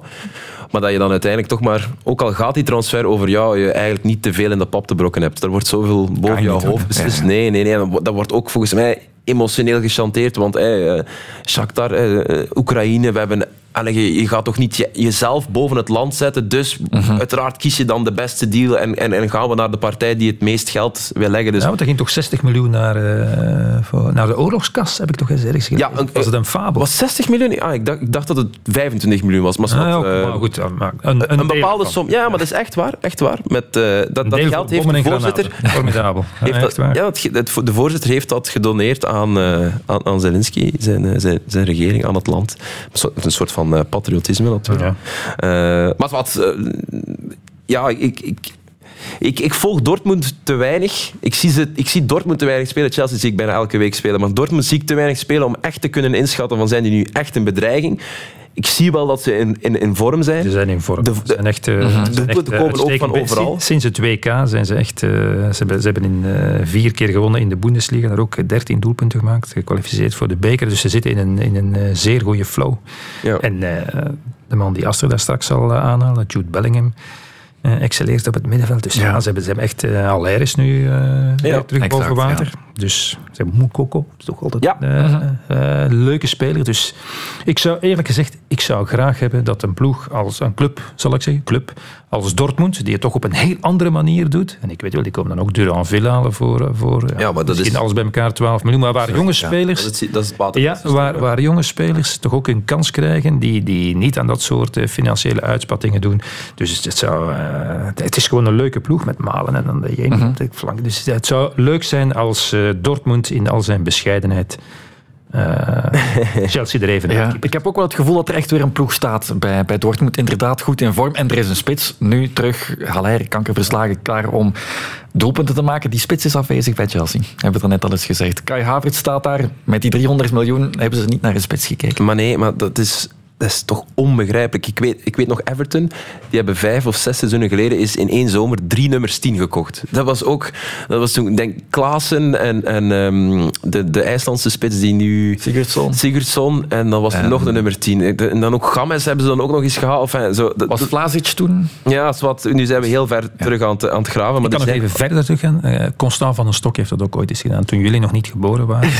Maar dat je dan uiteindelijk toch maar, ook al gaat die transfer over jou, je eigenlijk niet te veel in de pap te brokken hebt. Er wordt zoveel boven je jouw hoofd beslist. Nee, nee, nee. Dat wordt- Dat wordt ook volgens mij emotioneel gechanteerd. Want hey, eh, Shakhtar, eh, eh, Oekraïne, we hebben... allee, je, je gaat toch niet je- jezelf boven het land zetten. Dus Mhm. uiteraard kies je dan de beste deal en, en, en gaan we naar de partij die het meest geld wil leggen. Dus ja, want er ging toch 60 miljoen naar, eh, voor, naar de oorlogskas, heb ik toch eens ergens gelezen. Ja, een- was het een fabel? was 60 miljoen? Ah, ik, dacht, ik dacht dat het 25 miljoen was. Maar, Ah, ja, eh, maar goed, maar een, een, bepaalde van. som. Ja, maar dat is echt waar. Echt waar. Met, eh, dat, dat geld heeft de voorzitter... Formidabel. Heeft dat, ja, het, het- de voorzitter heeft dat gedoneerd aan, aan, aan Zelensky, zijn, zijn, zijn regering, aan het land. Een soort, soort van eh, patriotisme natuurlijk. Eh, maar wat... eh, ja, ik... ik ik, ik volg Dortmund te weinig. Ik zie, ze, ik zie Dortmund te weinig spelen. Chelsea zie ik bijna elke week spelen. Maar Dortmund zie ik te weinig spelen om echt te kunnen inschatten van zijn die nu echt een bedreiging. Ik zie wel dat ze in, in, in vorm zijn. Ze zijn in vorm. De- Ze zijn echt, eh, zijn De echt, doelpunten eh, komen ook van overal. Sinds, het WK zijn ze echt... eh, ze, hebben, ze hebben in eh, vier keer gewonnen in de Bundesliga. Daar ook 13 doelpunten gemaakt. Gekwalificeerd voor de beker. Dus ze zitten in een, in een eh, zeer goede flow. Ja. En eh, de man die Aster daar straks zal eh, aanhalen, Jude Bellingham... eh, excelleert op het middenveld. Dus ja, ze, hebben, ze hebben echt... eh Allaire is nu eh, terug exact, boven water. Dus ze hebben Moukoko. Dat is toch altijd een eh, eh, leuke speler. Dus ik zou eerlijk gezegd... Ik zou graag hebben dat een ploeg als een club, zal ik zeggen, club als Dortmund, die het toch op een heel andere manier doet. En ik weet wel, die komen dan ook Duranville halen voor, eh, voor ja, maar dat misschien is- alles bij elkaar 12 miljoen. Maar waar jonge Ja, spelers... Dat is, dat is het water. Ja, waar, waar jonge spelers toch ook een kans krijgen die, die niet aan dat soort eh, financiële uitspattingen doen. Dus het, zou, eh, het is gewoon een leuke ploeg met Malen en dan de Jeen Mhm. op de flank. Dus het zou leuk zijn als Dortmund in al zijn bescheidenheid eh, Chelsea er even Ja, ik heb ook wel het gevoel dat er echt weer een ploeg staat bij, bij Dortmund. Inderdaad goed in vorm. En er is een spits. Nu terug, Haller, kankerverslagen, klaar om doelpunten te maken. Die spits is afwezig bij Chelsea. Hebben we er net al eens gezegd. Kai Havertz staat daar. Met die 300 miljoen hebben ze niet naar een spits gekeken. Maar nee, maar dat is, dat is toch onbegrijpelijk. Ik weet, ik weet nog Everton, die hebben vijf of zes seizoenen geleden is in één zomer drie nummers tien gekocht. Dat was ook, dat was toen, ik denk Klaassen en, en ehm, de, de IJslandse spits die nu... Sigurdsson. Sigurdsson, en dan was er En- nog de nummer tien. En dan ook Games hebben ze dan ook nog eens gehaald. Enfin, zo, dat, Was Vlasic toen? ja, wat, nu zijn we heel ver terug aan het, aan het graven. Maar Ik kan nog even verder terug gaan. Eh, Constant van den Stok heeft dat ook ooit eens gedaan, toen jullie nog niet geboren waren.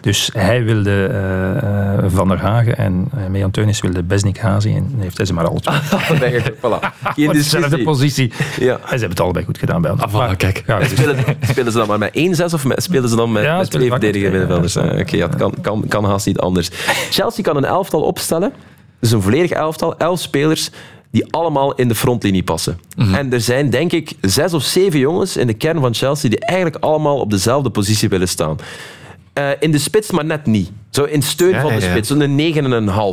Dus hij wilde eh, eh, Van der Hagen en uh, Mejan Teunis wilde Besnik Hazi en heeft hij ze maar al twee. voilà. Geen Maar dezelfde discussie. positie. Ja. En ze hebben het allebei goed gedaan bij ons. Ah, voilà, kijk. Ja, dus- Spelen, spelen ze dan maar met één zes of met, spelen ze dan met, Ja, met spelen twee verdedigende middenvelders? ja. Eh, Oké, ja, het kan, kan, kan haast niet anders. Chelsea kan een elftal opstellen, dus een volledig elftal, elf spelers die allemaal in de frontlinie passen. En er zijn denk ik zes of zeven jongens in de kern van Chelsea die eigenlijk allemaal op dezelfde positie willen staan. Eh, in de spits, maar net niet. Zo in steun Ja, van de ja, ja. spits, zo'n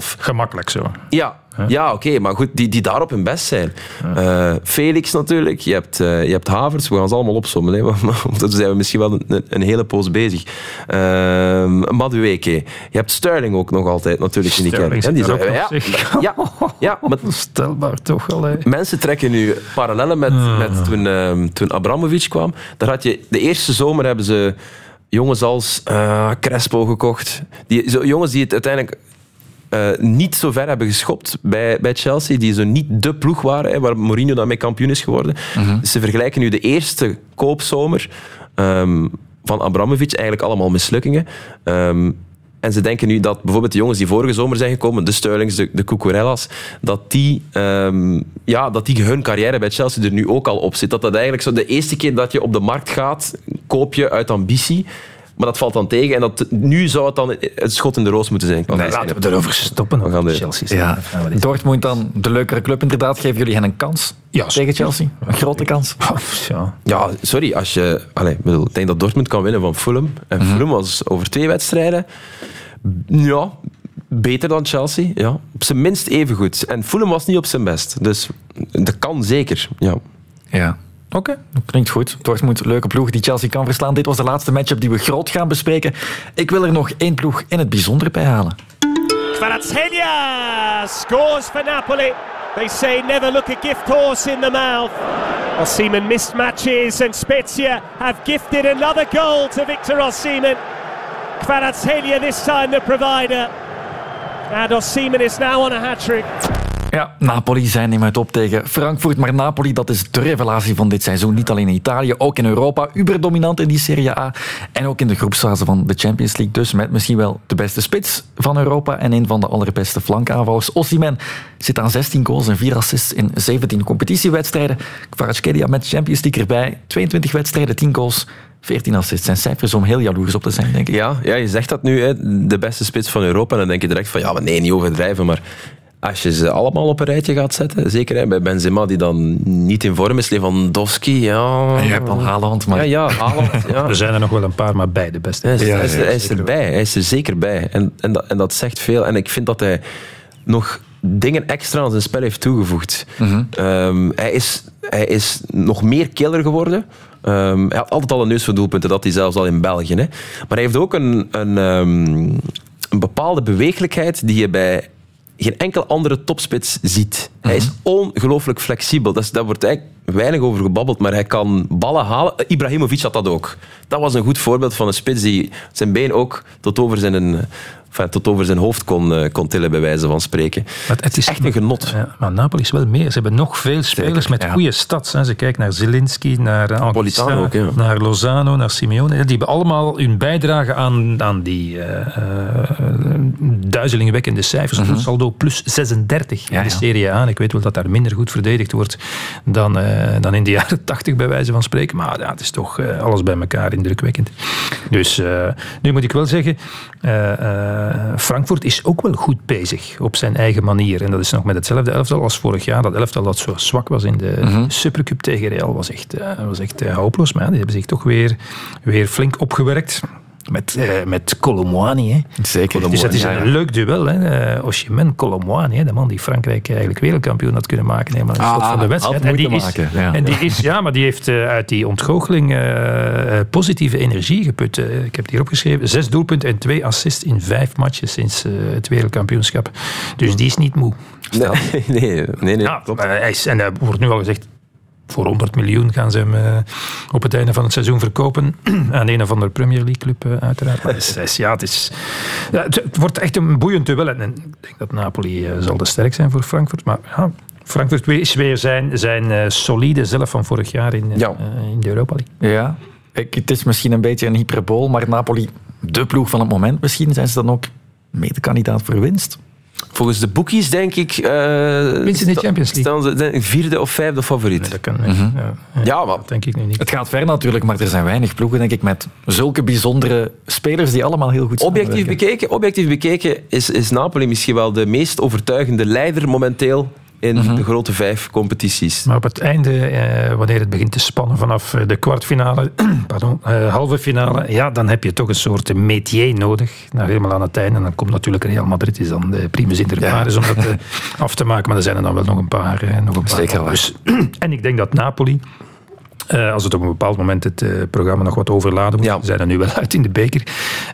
9,5. Gemakkelijk zo. Ja, Ja, oké, maar goed, die, die daar op hun best zijn. Eh, Felix natuurlijk, je hebt, eh, je hebt Havers, we gaan ze allemaal opzommen, hè, want dan zijn we misschien wel een, een hele poos bezig. Uh, Madueke, je hebt Sterling ook nog altijd natuurlijk in die kern. Die ja, ja, ja, maar Stelbaar toch wel. hè. Mensen trekken nu parallellen met, met toen, ehm, toen Abramovic kwam. Daar had je, de eerste zomer hebben ze jongens als eh, Crespo gekocht. Die, zo, jongens die het uiteindelijk eh, niet zo ver hebben geschopt bij, bij Chelsea. Die zo niet de ploeg waren, hè, waar Mourinho dan mee kampioen is geworden. Dus ze vergelijken nu de eerste koopzomer ehm, van Abramovic. Eigenlijk allemaal mislukkingen. Ehm, en ze denken nu dat bijvoorbeeld de jongens die vorige zomer zijn gekomen, de Sterlings, de, de Cucurella's, dat die, ehm, ja, dat die hun carrière bij Chelsea er nu ook al op zit. Dat dat eigenlijk zo de eerste keer dat je op de markt gaat, koop je uit ambitie. Maar dat valt dan tegen en dat, nu zou het dan het schot in de roos moeten zijn. Nee, laten we erover stoppen. We gaan de, Chelsea. Ja, Dortmund dan de leukere club inderdaad. Geven jullie hen een kans tegen Chelsea? Een grote kans? Ja. Ja, sorry. Als je, allez, ik, bedoel, ik denk dat Dortmund kan winnen van Fulham. En Fulham was over twee wedstrijden ja, beter dan Chelsea. Ja. Op zijn minst even goed. En Fulham was niet op zijn best. Dus dat kan zeker. Ja. Ja. Oké, dat klinkt goed. Dortmund, leuke ploeg die Chelsea kan verslaan. Dit was de laatste matchup die we groot gaan bespreken. Ik wil er nog één ploeg in het bijzonder bij halen. Kvaratskhelia scores for Napoli. They say never look a gift horse in the mouth. Osimhen missed matches and Spezia have gifted another goal to Victor Osimhen. Kvaratskhelia this time the provider. And Osimhen is now on a hat-trick. Ja, Napoli zijn nemen het op tegen Frankfurt. Maar Napoli, dat is de revelatie van dit seizoen. Niet alleen in Italië, ook in Europa. Uberdominant in die Serie A. En ook in de groepsfase van de Champions League. Dus met misschien wel de beste spits van Europa. En een van de allerbeste flankaanvallers. Osimhen zit aan 16 goals en 4 assists in 17 competitiewedstrijden. Kvaratskhelia met Champions League erbij. 22 wedstrijden, 10 goals. 14 assists zijn cijfers om heel jaloers op te zijn, denk ik. Ja, ja, je zegt dat nu, hè, de beste spits van Europa. En dan denk je direct van, ja, maar nee, niet overdrijven. Maar als je ze allemaal op een rijtje gaat zetten, zeker hè, bij Benzema, die dan niet in vorm is, Lewandowski, ja... En je hebt dan Haaland, maar... Ja, ja, Haaland, ja. Er zijn er nog wel een paar, maar bij de beste. Hij is, Ja, hij is- ja, hij is erbij. Hij is er zeker bij. En, en, dat, en dat zegt veel. En ik vind dat hij nog dingen extra aan zijn spel heeft toegevoegd. Ehm, hij, is, hij is nog meer killer geworden. Ehm, hij had altijd al een neus voor doelpunten, dat hij zelfs al in België. Hè. Maar hij heeft ook een, een, ehm, een bepaalde beweeglijkheid die je bij geen enkel andere topspits ziet. Hij is ongelooflijk flexibel. Dat is, daar wordt eigenlijk weinig over gebabbeld, maar hij kan ballen halen. Ibrahimovic had dat ook. Dat was een goed voorbeeld van een spits die zijn been ook tot over zijn, eh, enfin, tot over zijn hoofd kon, eh, kon tillen, bij wijze van spreken. Maar het is echt een genot. Ja, maar Napoli is wel meer. Ze hebben nog veel spelers met ja. goede stats. Hè. Ze kijken naar Zelinski, naar eh, Politano ook, ja. naar Lozano, naar Simeone. Die hebben allemaal hun bijdrage aan, aan die eh, duizelingwekkende cijfers. Mhm. Saldo plus 36 in de Serie A. En ik weet wel dat daar minder goed verdedigd wordt dan, dan in de jaren 80 bij wijze van spreken. Maar ja, het is toch alles bij elkaar indrukwekkend. Dus nu moet ik wel zeggen, Frankfurt is ook wel goed bezig op zijn eigen manier. En dat is nog met hetzelfde elftal als vorig jaar. Dat elftal dat zo zwak was in de Mhm. Supercup tegen Real was echt, eh, was echt eh, hopeloos. Maar die hebben zich toch weer, weer flink opgewerkt. Met, eh met Colomwani. Hè. Zeker. Dus het is een leuk duel. Hè. Eh, Osimhen, Colomwani. Hè. De man die Frankrijk eigenlijk wereldkampioen had kunnen maken. Het slot Ah, van de wedstrijd. En die, moeten is, maken, ja. en die is, ja, maar die heeft eh, uit die ontgoocheling positieve energie geput. Ik heb het hier opgeschreven. Zes doelpunten en twee assists in vijf matches sinds het wereldkampioenschap. Dus die is niet moe. Nee, nee, nee. nee. Ja, maar hij is, en er wordt nu al gezegd, voor 100 miljoen gaan ze hem eh, op het einde van het seizoen verkopen aan een of andere Premier League club eh, uiteraard. Maar het, is, ja, het, is, ja, het, het wordt echt een boeiend duel. En ik denk dat Napoli eh, zal te sterk zijn voor Frankfurt. Maar ja, Frankfurt is weer zijn, zijn solide zelf van vorig jaar in, eh, in de Europa League. Ja, ik, het is misschien een beetje een hyperbool, maar Napoli, de ploeg van het moment misschien, zijn ze dan ook mede-kandidaat voor winst? Volgens de boekies denk ik... eh Winst in de Champions League. Staan ze vierde of vijfde favoriet. dat kan Mhm. ja, maar... denk ik nu niet. Het gaat ver natuurlijk, maar er zijn weinig ploegen, denk ik, met zulke bijzondere spelers die allemaal heel goed Objectief samenwerken. bekeken, objectief bekeken is, is Napoli misschien wel de meest overtuigende leider momenteel in Mhm. de grote vijf competities. Maar op het einde, eh, wanneer het begint te spannen vanaf eh, de kwartfinale, pardon, eh, halve finale, ja, dan heb je toch een soort métier nodig. Nou, helemaal aan het einde. En dan komt natuurlijk Real Madrid, is dan de primus inter pares om dat eh, af te maken. Maar er zijn er dan wel nog een paar. nog een paar Zeker. Dus, en ik denk dat Napoli, eh, als het op een bepaald moment het eh, programma nog wat overladen moet, we zijn er nu wel uit in de beker.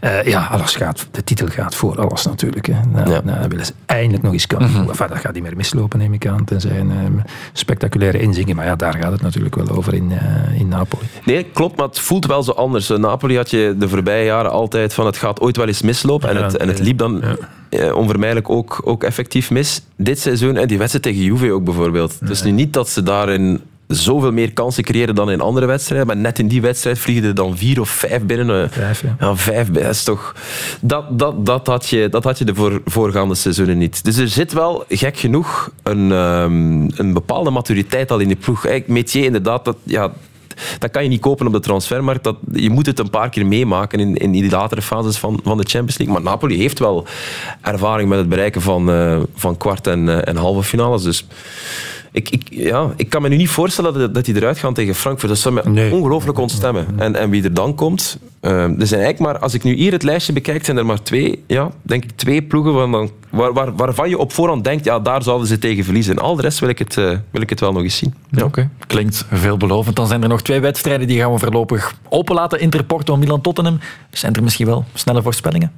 Eh, ja, alles gaat, de titel gaat voor alles natuurlijk. Hè. Nou, nou, dan willen ze eindelijk nog eens kampioen. Enfin, dat gaat niet meer mislopen, neem ik aan. Tenzij een eh, spectaculaire inzingen. Maar ja, daar gaat het natuurlijk wel over in, in Napoli. Nee, klopt, maar het voelt wel zo anders. Napoli had je de voorbije jaren altijd van het gaat ooit wel eens mislopen. En het, en het liep dan onvermijdelijk ook, ook effectief mis. Dit seizoen, en die wedstrijd tegen Juve ook bijvoorbeeld. Is nu niet dat ze daarin zoveel meer kansen creëren dan in andere wedstrijden. Maar net in die wedstrijd vliegen er dan vier of vijf binnen. eh, Vijf, ja. Ja, vijf, dat is toch... Dat, dat, dat, had je, dat had je de voor, voorgaande seizoenen niet. Dus er zit wel, gek genoeg, een, ehm, een bepaalde maturiteit al in die ploeg. Eigenlijk, Metier, inderdaad, dat... Ja, dat kan je niet kopen op de transfermarkt. Dat, je moet het een paar keer meemaken in, in die latere fases van, van de Champions League. Maar Napoli heeft wel ervaring met het bereiken van, eh, van kwart- en, eh, en halve finales. Dus ik, ik, ja, ik kan me nu niet voorstellen dat, dat die eruit gaan tegen Frankfurt. Dat zou me ongelooflijk ontstemmen. En, en wie er dan komt... eh, er zijn eigenlijk maar... Als ik nu hier het lijstje bekijk, zijn er maar twee, ja, denk ik, twee ploegen waar, waar, waarvan je op voorhand denkt, ja, daar zouden ze tegen verliezen. En al de rest wil ik het, eh, wil ik het wel nog eens zien. Ja. Oké, klinkt veelbelovend. Dan zijn er nog twee wedstrijden die gaan we voorlopig openlaten. Inter Porto, Milan Tottenham. Zijn er misschien wel snelle voorspellingen?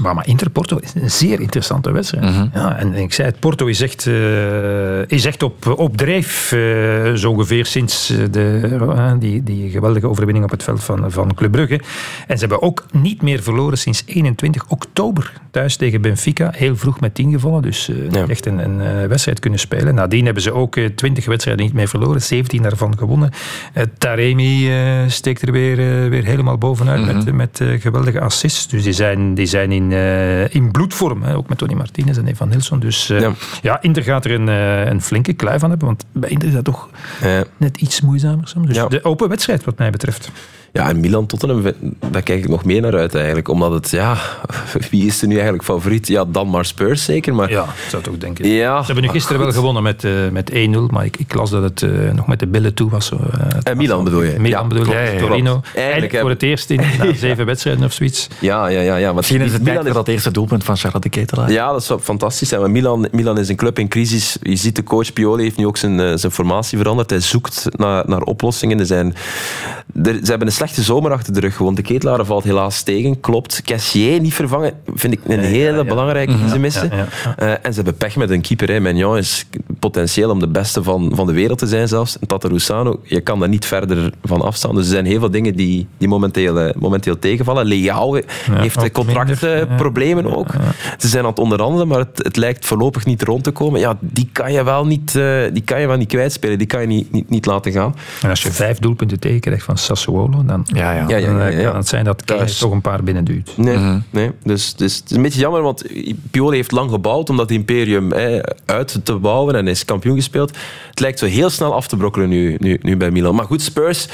Maar, maar Inter Porto is een zeer interessante wedstrijd. Mhm. ja, en ik zei het, Porto is echt, eh, is echt op, op drijf, eh, zo ongeveer sinds eh, de, die, die geweldige overwinning op het veld van, van Club Brugge. En ze hebben ook niet meer verloren sinds 21 oktober. Thuis tegen Benfica, heel vroeg met 10 gevallen. Dus echt een, een wedstrijd kunnen spelen. Nadien hebben ze ook eh, 20 wedstrijden niet meer verloren, 17 daarvan gewonnen. Taremi steekt er weer, weer helemaal bovenuit met, met eh, geweldige assists. Dus die zijn, die zijn in, eh, in bloedvorm, hè, ook met Tony Martinez en Evan Nilsson. Dus eh, ja. Inter gaat er een, eh, een flinke kluif van hebben, want bij Inter is dat toch net iets moeizamer soms. Dus de open wedstrijd wat mij betreft. Ja, en Milan Tottenham, daar kijk ik nog meer naar uit eigenlijk. Omdat het, ja, wie is er nu eigenlijk favoriet? Ja, dan maar Spurs zeker. Maar, ja, zou toch denken. Ja, Ze hebben nu gisteren wel gewonnen met, eh, met 1-0, maar ik, ik las dat het eh, nog met de billen toe was. zo, eh, En Milan bedoel je? Milan Ja, bedoel je. Torino. Eigenlijk voor het eerst in na zeven wedstrijden of zoiets. Ja, ja, ja. ja Misschien is het Milan voor dat eerste doelpunt van Charlotte de Ketelaar. Ja, dat zou fantastisch zijn. Maar Milan, Milan is een club in crisis. Je ziet de coach Pioli heeft nu ook zijn, zijn formatie veranderd. Hij zoekt naar, naar oplossingen. Er zijn, er, ze hebben een slechte zomer achter de rug. Want de Ketelaar valt helaas tegen. Klopt. Cassier niet vervangen vind ik een hele belangrijke die ze missen. En ze hebben pech met een keeper. Hè. Magnan is potentieel om de beste van, van de wereld te zijn zelfs. En Tatarusano, je kan daar niet verder van afstaan. Dus er zijn heel veel dingen die, die momenteel, eh, momenteel tegenvallen. Leao heeft contractproblemen ook. Ze zijn aan het onderhandelen, maar het, het lijkt voorlopig niet rond te komen. Ja, die kan je wel niet, eh, die kan je wel niet kwijtspelen. Die kan je niet, niet, niet laten gaan. En als je vijf doelpunten tegenkrijgt van Sassuolo, dan ja, ja. Ja, ja, ja, ja. kan het zijn dat Kees toch een paar binnenduwt. Nee, nee. Dus, dus het is een beetje jammer, want Pioli heeft lang gebouwd om dat imperium hè, uit te bouwen en is kampioen gespeeld. Het lijkt zo heel snel af te brokkelen nu, nu, nu bij Milan. Maar goed, Spurs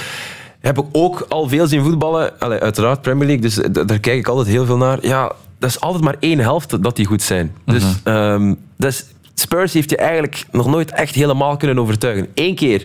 heb ik ook al veel zien voetballen. Allee, uiteraard Premier League, dus daar kijk ik altijd heel veel naar. Ja, dat is altijd maar één helft dat die goed zijn. Dus, ehm, dat is- Spurs heeft je eigenlijk nog nooit echt helemaal kunnen overtuigen. Eén keer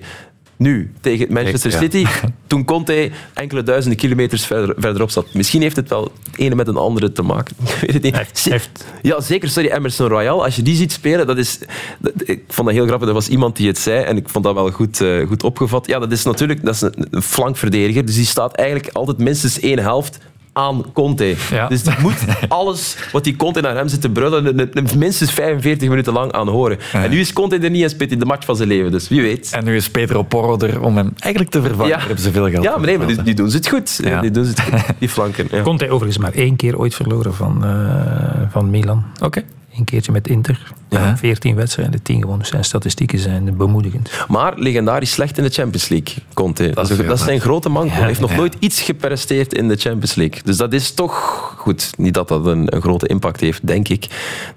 nu tegen Manchester Ja. City, toen Conte enkele duizenden kilometers verder, verderop zat. Misschien heeft het wel het ene met een andere te maken. Ik weet het niet. Ja, zeker. Sorry, Emerson Royal. Als je die ziet spelen, dat is... dat- ik vond dat heel grappig. Er was iemand die het zei en ik vond dat wel goed, eh, goed opgevat. Ja, dat is natuurlijk dat is een, een flankverdediger. Dus die staat eigenlijk altijd minstens één helft aan Conte. Dus die moet alles wat die Conte naar hem zit te brullen, minstens 45 minuten lang aan horen. En nu is Conte er niet en speelt hij de match van zijn leven. Dus wie weet. En nu is Pedro Porro er om hem eigenlijk te vervangen. Daar hebben ze veel geld Ja, maar nee, maar die, doen ze het goed. Ja. Die doen ze het goed, die flanken. Ja. Conte overigens maar één keer ooit verloren van, eh, van Milan. Oké. Een keertje met Inter. Ja. 14 wedstrijden, 10 gewonnen. Dus Zijn statistieken zijn bemoedigend. Maar legendarisch slecht in de Champions League, Conte. Dat, is is, dat is zijn grote manco. Hij heeft nog ja. nooit iets gepresteerd in de Champions League. Dus dat is toch goed. Niet dat dat een, een grote impact heeft, denk ik. Ik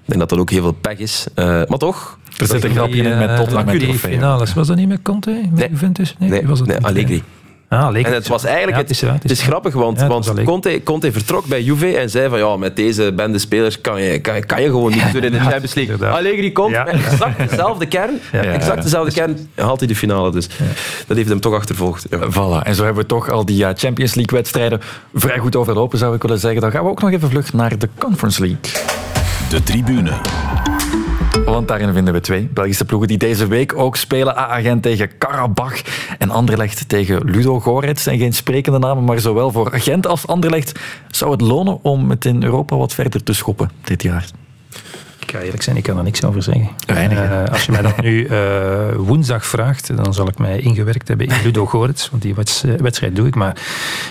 denk dat dat ook heel veel pech is. Eh, maar toch. Er zit een grapje in met Tottenham trofee. finales, was dat niet met Conte? Met Juventus? Nee, Nee, was het nee niet? Allegri. Ah, leek en het was eigenlijk, Ja, het, het is- ja, het het is- is grappig, want, Ja, want. Conte, Conte vertrok bij Juve en zei van ja, met deze bende spelers kan je, kan, je- kan je gewoon niet doen in de Champions League. Allegri komt met exact dezelfde kern, Ja. exact dezelfde kern, haalt hij de finale dus. Dat heeft hem toch achtervolgd. Ja. Voilà. En zo hebben we toch al die eh, Champions League-wedstrijden vrij goed overlopen, zou ik willen zeggen. Dan gaan we ook nog even vlug naar de Conference League. De tribune. Want daarin vinden we twee Belgische ploegen die deze week ook spelen. A-agent tegen Karabach en Anderlecht tegen Ludo Gorets. zijn geen sprekende namen, maar zowel voor Gent als Anderlecht zou het lonen om het in Europa wat verder te schoppen dit jaar. Ik ga eerlijk zijn, ik kan er niks over zeggen. Weinig? Eh, als je mij dat nu eh, woensdag vraagt, dan zal ik mij ingewerkt hebben in Ludo Gorets, want die eh, wedstrijd doe ik, maar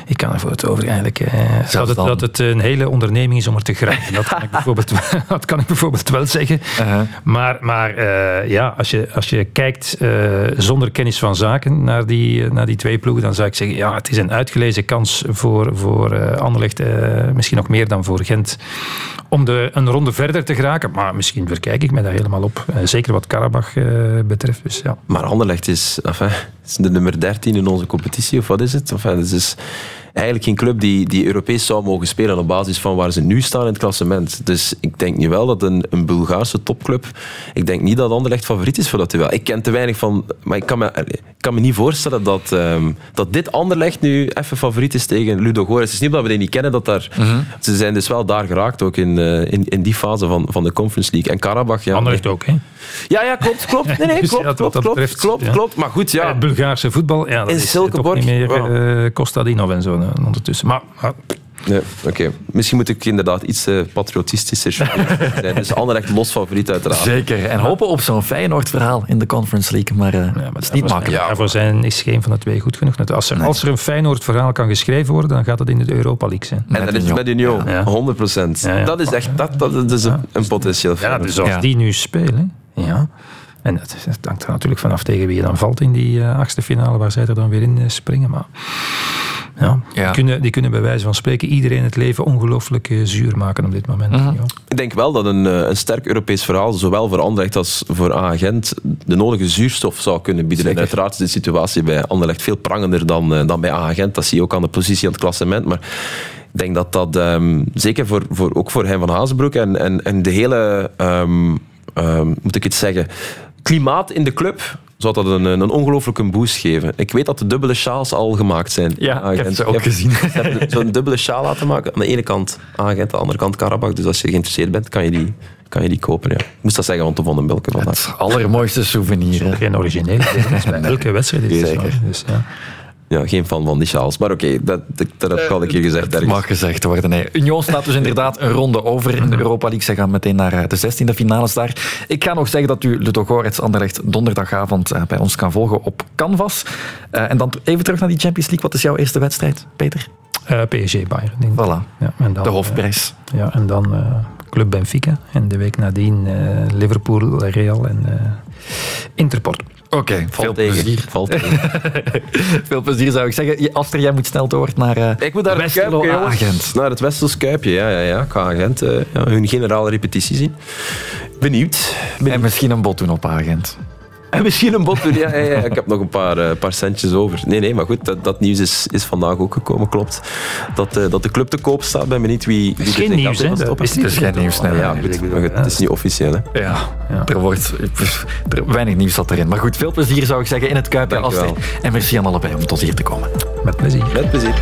ik kan er voor het over eigenlijk... eh, dat, het, dat het een hele onderneming is om er te grijpen. Dat kan ik bijvoorbeeld, dat kan ik bijvoorbeeld wel zeggen. Uh-huh. Maar, maar ja, als je, als je kijkt zonder kennis van zaken naar die, naar die twee ploegen, dan zou ik zeggen, ja, het is een uitgelezen kans voor, voor Anderlecht, misschien nog meer dan voor Gent, om de, een ronde verder te geraken. Maar misschien verkijk ik me daar helemaal op. Eh, zeker wat Karabach eh, betreft. Dus, ja. Maar Anderlecht is, enfin, is de nummer 13 in onze competitie, of wat is het? Enfin, het is eigenlijk geen club die, die Europees zou mogen spelen op basis van waar ze nu staan in het klassement. Dus ik denk nu wel dat een, een Bulgaarse topclub... Ik denk niet dat Anderlecht favoriet is voor dat duel. Ik ken te weinig van... Maar ik kan me, ik kan me niet voorstellen dat, ehm, dat dit Anderlecht nu even favoriet is tegen Ludo Goretz. Het is niet omdat we die niet kennen dat daar... Ze zijn dus wel daar geraakt ook in, eh, in, in die fase van, van de Conference League. En Karabach... Ja, Anderlecht ook, hè? Ja, ja, klopt, klopt. Nee, nee, Dus klopt, klopt, dat klopt, klopt, klopt. Maar goed, ja... Eh, Bulgaarse voetbal, ja, dat In is toch niet meer eh, Kostadinov en zo ondertussen. Maar, maar Ja, oké. Misschien moet ik inderdaad iets eh, patriotistischer zijn. Dus Anderlecht los favoriet uiteraard. Zeker. En hopen op zo'n Feyenoord-verhaal in de Conference League. Maar, eh het is niet makkelijk. Daarvoor zijn is geen van de twee goed genoeg. Als er, als er een Feyenoord-verhaal kan geschreven worden, dan gaat het in de Europa League zijn. En dat is met Union, 100 procent. Dat is echt dat, dat is een, een potentieel Ja, Feyenoord. dus als die nu spelen, ja. En dat, dat hangt er natuurlijk vanaf tegen wie je dan valt in die eh, achtste finale, waar zij er dan weer in eh, springen. Maar ja, Die, kunnen, die kunnen bij wijze van spreken iedereen het leven ongelooflijk eh, zuur maken op dit moment. Ja. Ik denk wel dat een, eh, een sterk Europees verhaal, zowel voor Anderlecht als voor Agent, de nodige zuurstof zou kunnen bieden. En uiteraard is de situatie bij Anderlecht veel prangender dan, eh, dan bij Agent. Dat zie je ook aan de positie aan het klassement. Maar ik denk dat dat ehm, zeker voor, voor, ook voor Hein van Hazenbroek en, en, en de hele, ehm, ehm, moet ik het zeggen, klimaat in de club zou dat een, een ongelooflijke boost geven. Ik weet dat de dubbele sjaals al gemaakt zijn. Ja, ik heb ze ook Je hebt- gezien. Ze hebben zo'n dubbele sjaal laten maken. Aan de ene kant Agent, aan de andere kant Karabach. Dus als je geïnteresseerd bent, kan je die, kan je die kopen. Ja. Ik moest dat zeggen, want de Van den Belke vandaag. Het allermooiste souvenir. Geen originele, dat is bij elke wedstrijd. Is het. Dus, ja. Ja, geen fan van die sjaals. Maar oké, dat, dat, dat heb ik al een keer gezegd. Ergens. mag gezegd worden. Nee. Union staat dus inderdaad een ronde over in de Europa League. Ze gaan meteen naar eh, de 16e finales daar. Ik ga nog zeggen dat u Ludo Gorets Anderlecht donderdagavond eh, bij ons kan volgen op Canvas. Eh, en dan even terug naar die Champions League. Wat is jouw eerste wedstrijd, Peter? Eh, PSG Bayern. denk ik. Voilà, Ja, en dan, de hoofdprijs. ja, en dan eh, Club Benfica. En de week nadien eh, Liverpool, Real en eh Interport. Oké, veel tegen. plezier. Valt veel plezier zou ik zeggen. Aster, jij moet snel door naar eh Ik moet naar het Kuipje. Agent. Naar het Westels Kuipje, ja, ja, ja. Ik ga Agent eh, ja, hun generale repetitie zien. Benieuwd. En misschien een bot doen op Agent. En misschien een bot doen. Ja, ja, ja. Ik heb nog een paar, eh, paar centjes over. Nee, nee, maar goed, dat, dat nieuws is, is vandaag ook gekomen, klopt. Dat, eh, dat de club te koop staat. Ben benieuwd wie, wie geen dit nieuws, hè? Dat is is geen nieuws, nee. Ja, goed, maar goed, het is niet officieel. Hè. Ja, Er wordt er, weinig nieuws zat erin. Maar goed, veel plezier zou ik zeggen in het Kuip bij. Aster. En merci aan allebei om tot hier te komen. Met plezier. Met plezier.